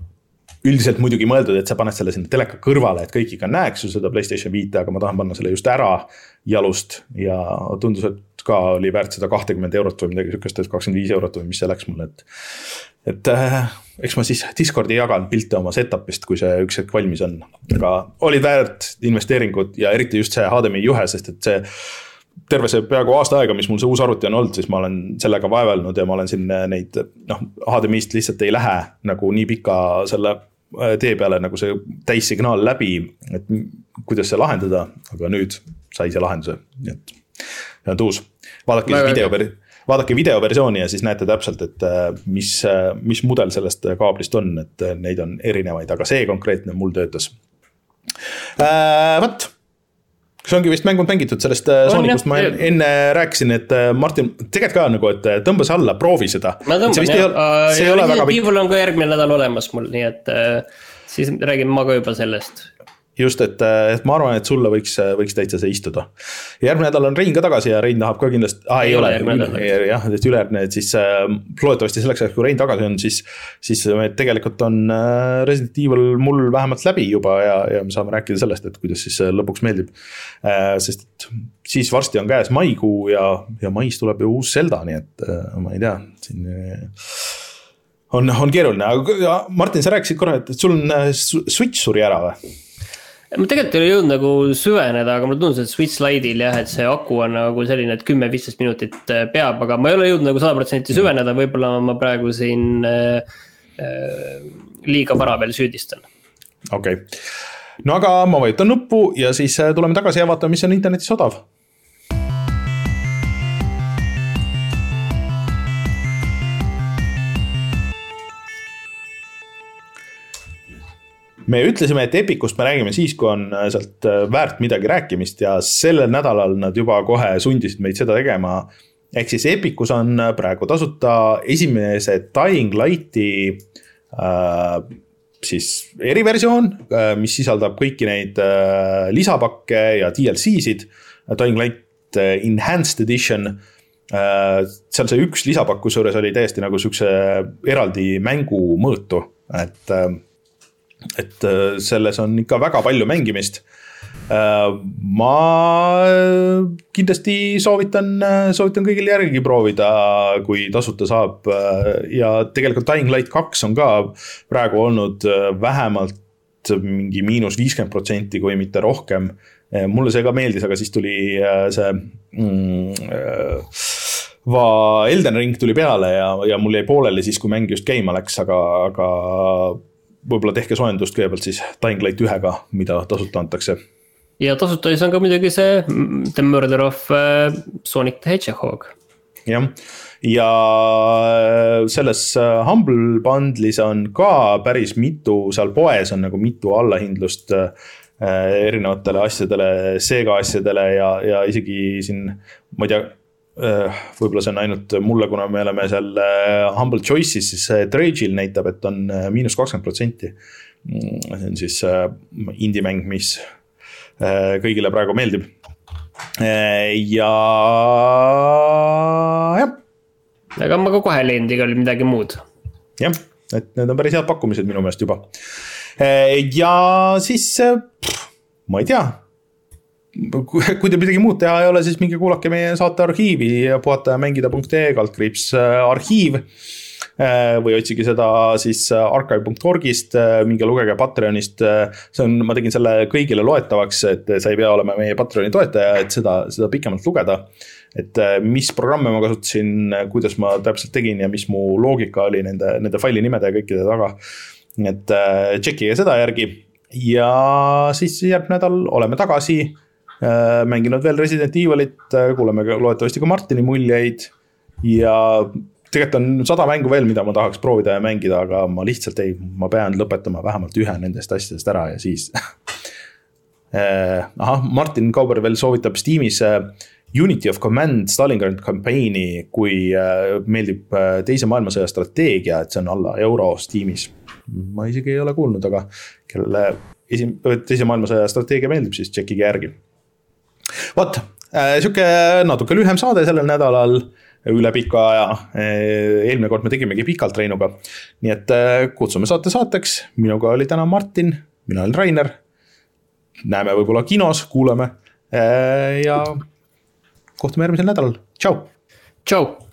üldiselt muidugi mõeldud, et sa paned selle sinna teleka kõrvale, et kõik ikka näeks ju seda Playstation viite, aga ma tahan panna selle just ära jalust ja tundus, et ka oli väärt seda kahtekümmet eurot või midagi sihukest, et kakskümmend viis eurot või mis see läks mulle, et. et äh, eks ma siis Discordi jagan pilte oma setup'ist, kui see üks hetk valmis on, aga olid väärt investeeringud ja eriti just see HDMI juhe, sest et see terve see peaaegu aasta aega, mis mul see uus arvuti on olnud, siis ma olen sellega vaevelnud ja ma olen siin neid noh, HDMI-st lihtsalt ei lähe nagu nii pika selle tee peale nagu see täissignaal läbi, et kuidas see lahendada, aga nüüd sai see lahenduse, nii et see on uus. vaadake siis video, vaadake videoversiooni ja siis näete täpselt, et äh, mis, äh, mis mudel sellest kaablist on, et neid on erinevaid, aga see konkreetne mul töötas äh,. vot kas ongi vist mängud mängitud sellest äh, Soonikust. ma enne rääkisin, et äh, Martin, tegelikult ka nagu, et äh, tõmba see alla, proovi seda. ma tõmban jah, Resident Evil on ka järgmine nädal olemas mul, nii et siis räägime ma ka juba sellest just, et, et ma arvan, et sulle võiks, võiks täitsa see istuda. järgmine nädal on Rein ka tagasi ja Rein tahab ka kindlasti ah,, ei, ei ole, jah, et ülejärgmine, et siis äh, loodetavasti selleks ajaks, kui Rein tagasi on, siis. siis tegelikult on äh, Resident Evil mul vähemalt läbi juba ja, ja me saame rääkida sellest, et kuidas siis lõpuks meeldib äh,. sest et siis varsti on käes maikuu ja, ja mais tuleb ju uus Zelda, nii et äh, ma ei tea, siin on, on keeruline, aga Martin, sa rääkisid korra, et sul on äh, Switch suri ära või? Ma tegelikult ei ole jõudnud nagu süveneda, aga mulle tundus, et Switch Lite'il jah, et see aku on nagu selline, et kümme-viisteist minutit äh, peab, aga ma ei ole jõudnud nagu sada protsenti süveneda, võib-olla ma praegu siin äh, äh, liiga vara veel süüdistan. okei okay., no aga ma vajutan nuppu ja siis äh, tuleme tagasi ja vaatame, mis on internetis odav me ütlesime, et Epicust me räägime siis, kui on äh, sealt äh, väärt midagi rääkimist ja sellel nädalal nad juba kohe sundisid meid seda tegema. ehk siis Epicus on äh, praegu tasuta esimese Dying Light'i äh, siis eriversioon, mis sisaldab kõiki neid äh, lisapakke ja DLC-sid. Dying Light Enhanced Edition äh,. seal see üks lisapakk, kusjuures oli täiesti nagu siukse eraldi mängu mõõtu, et äh, et äh, selles on ikka väga palju mängimist. Äh, ma kindlasti soovitan, soovitan kõigil järgi proovida, kui tasuta saab ja tegelikult Dying Light kaks on ka praegu olnud vähemalt mingi miinus viiskümmend protsenti, kui mitte rohkem. mulle see ka meeldis, aga siis tuli see mm, va Elden Ring tuli peale ja, ja mul jäi pooleli siis, kui mäng just käima läks, aga, aga võib-olla tehke soojendust kõigepealt siis Dying Light ühega, mida tasuta antakse. ja tasuta siis on ka muidugi see The Murder of äh, Sonic the Hedgehog. jah, ja äh, selles äh, Humble Bundle'is on ka päris mitu, seal poes on nagu mitu allahindlust erinevatele asjadele, Sega asjadele ja, ja isegi siin, ma ei tea võib-olla see on ainult mulle, kuna me oleme seal äh, Humble Choice'is, siis Drage'il näitab, et on äh, miinus kakskümmend protsenti. Mm, see on siis indie-mäng, mis kõigile praegu meeldib. ja jah. aga ma ka kohe leian igal midagi muud. jah, et need on päris head pakkumised minu meelest juba. ja siis, ma ei tea kui teil midagi muud teha ei ole, siis minge kuulake meie saate arhiivi puhata ja mängida.ee kaldkriips äh, arhiiv. Äh, või otsige seda siis äh, archive.org'ist, minge lugege Patreonist. see on, ma tegin selle kõigile loetavaks, et sa ei pea olema meie Patreoni toetaja, et seda, seda pikemalt lugeda. et mis programme ma kasutasin, kuidas ma täpselt tegin ja mis mu loogika oli nende, nende faili nimede ja kõikide taga. et tšekkige seda järgi ja siis järgmine nädal oleme tagasi mänginud veel Resident Evilit, äh, kuuleme loodetavasti ka Martini muljeid. ja tegelikult on sada mängu veel, mida ma tahaks proovida ja mängida, aga ma lihtsalt ei, ma pean lõpetama vähemalt ühe nendest asjadest ära ja siis äh, ahah, Martin Kauber veel soovitab Steamis Unity of Command Stalingrad campaign'i, kui meeldib teise maailmasõja strateegia, et see on alla euro Steamis. ma isegi ei ole kuulnud, aga kellele esim-, teise maailmasõja strateegia meeldib, siis tšekkige järgi vot, sihuke natuke lühem saade sellel nädalal üle pika aja. eelmine kord me tegimegi pikalt Reinuga. nii et kutsume saate saateks, minuga oli täna Martin, mina olen Rainer. näeme võib-olla kinos, kuulame ja kohtume järgmisel nädalal, tšau. tšau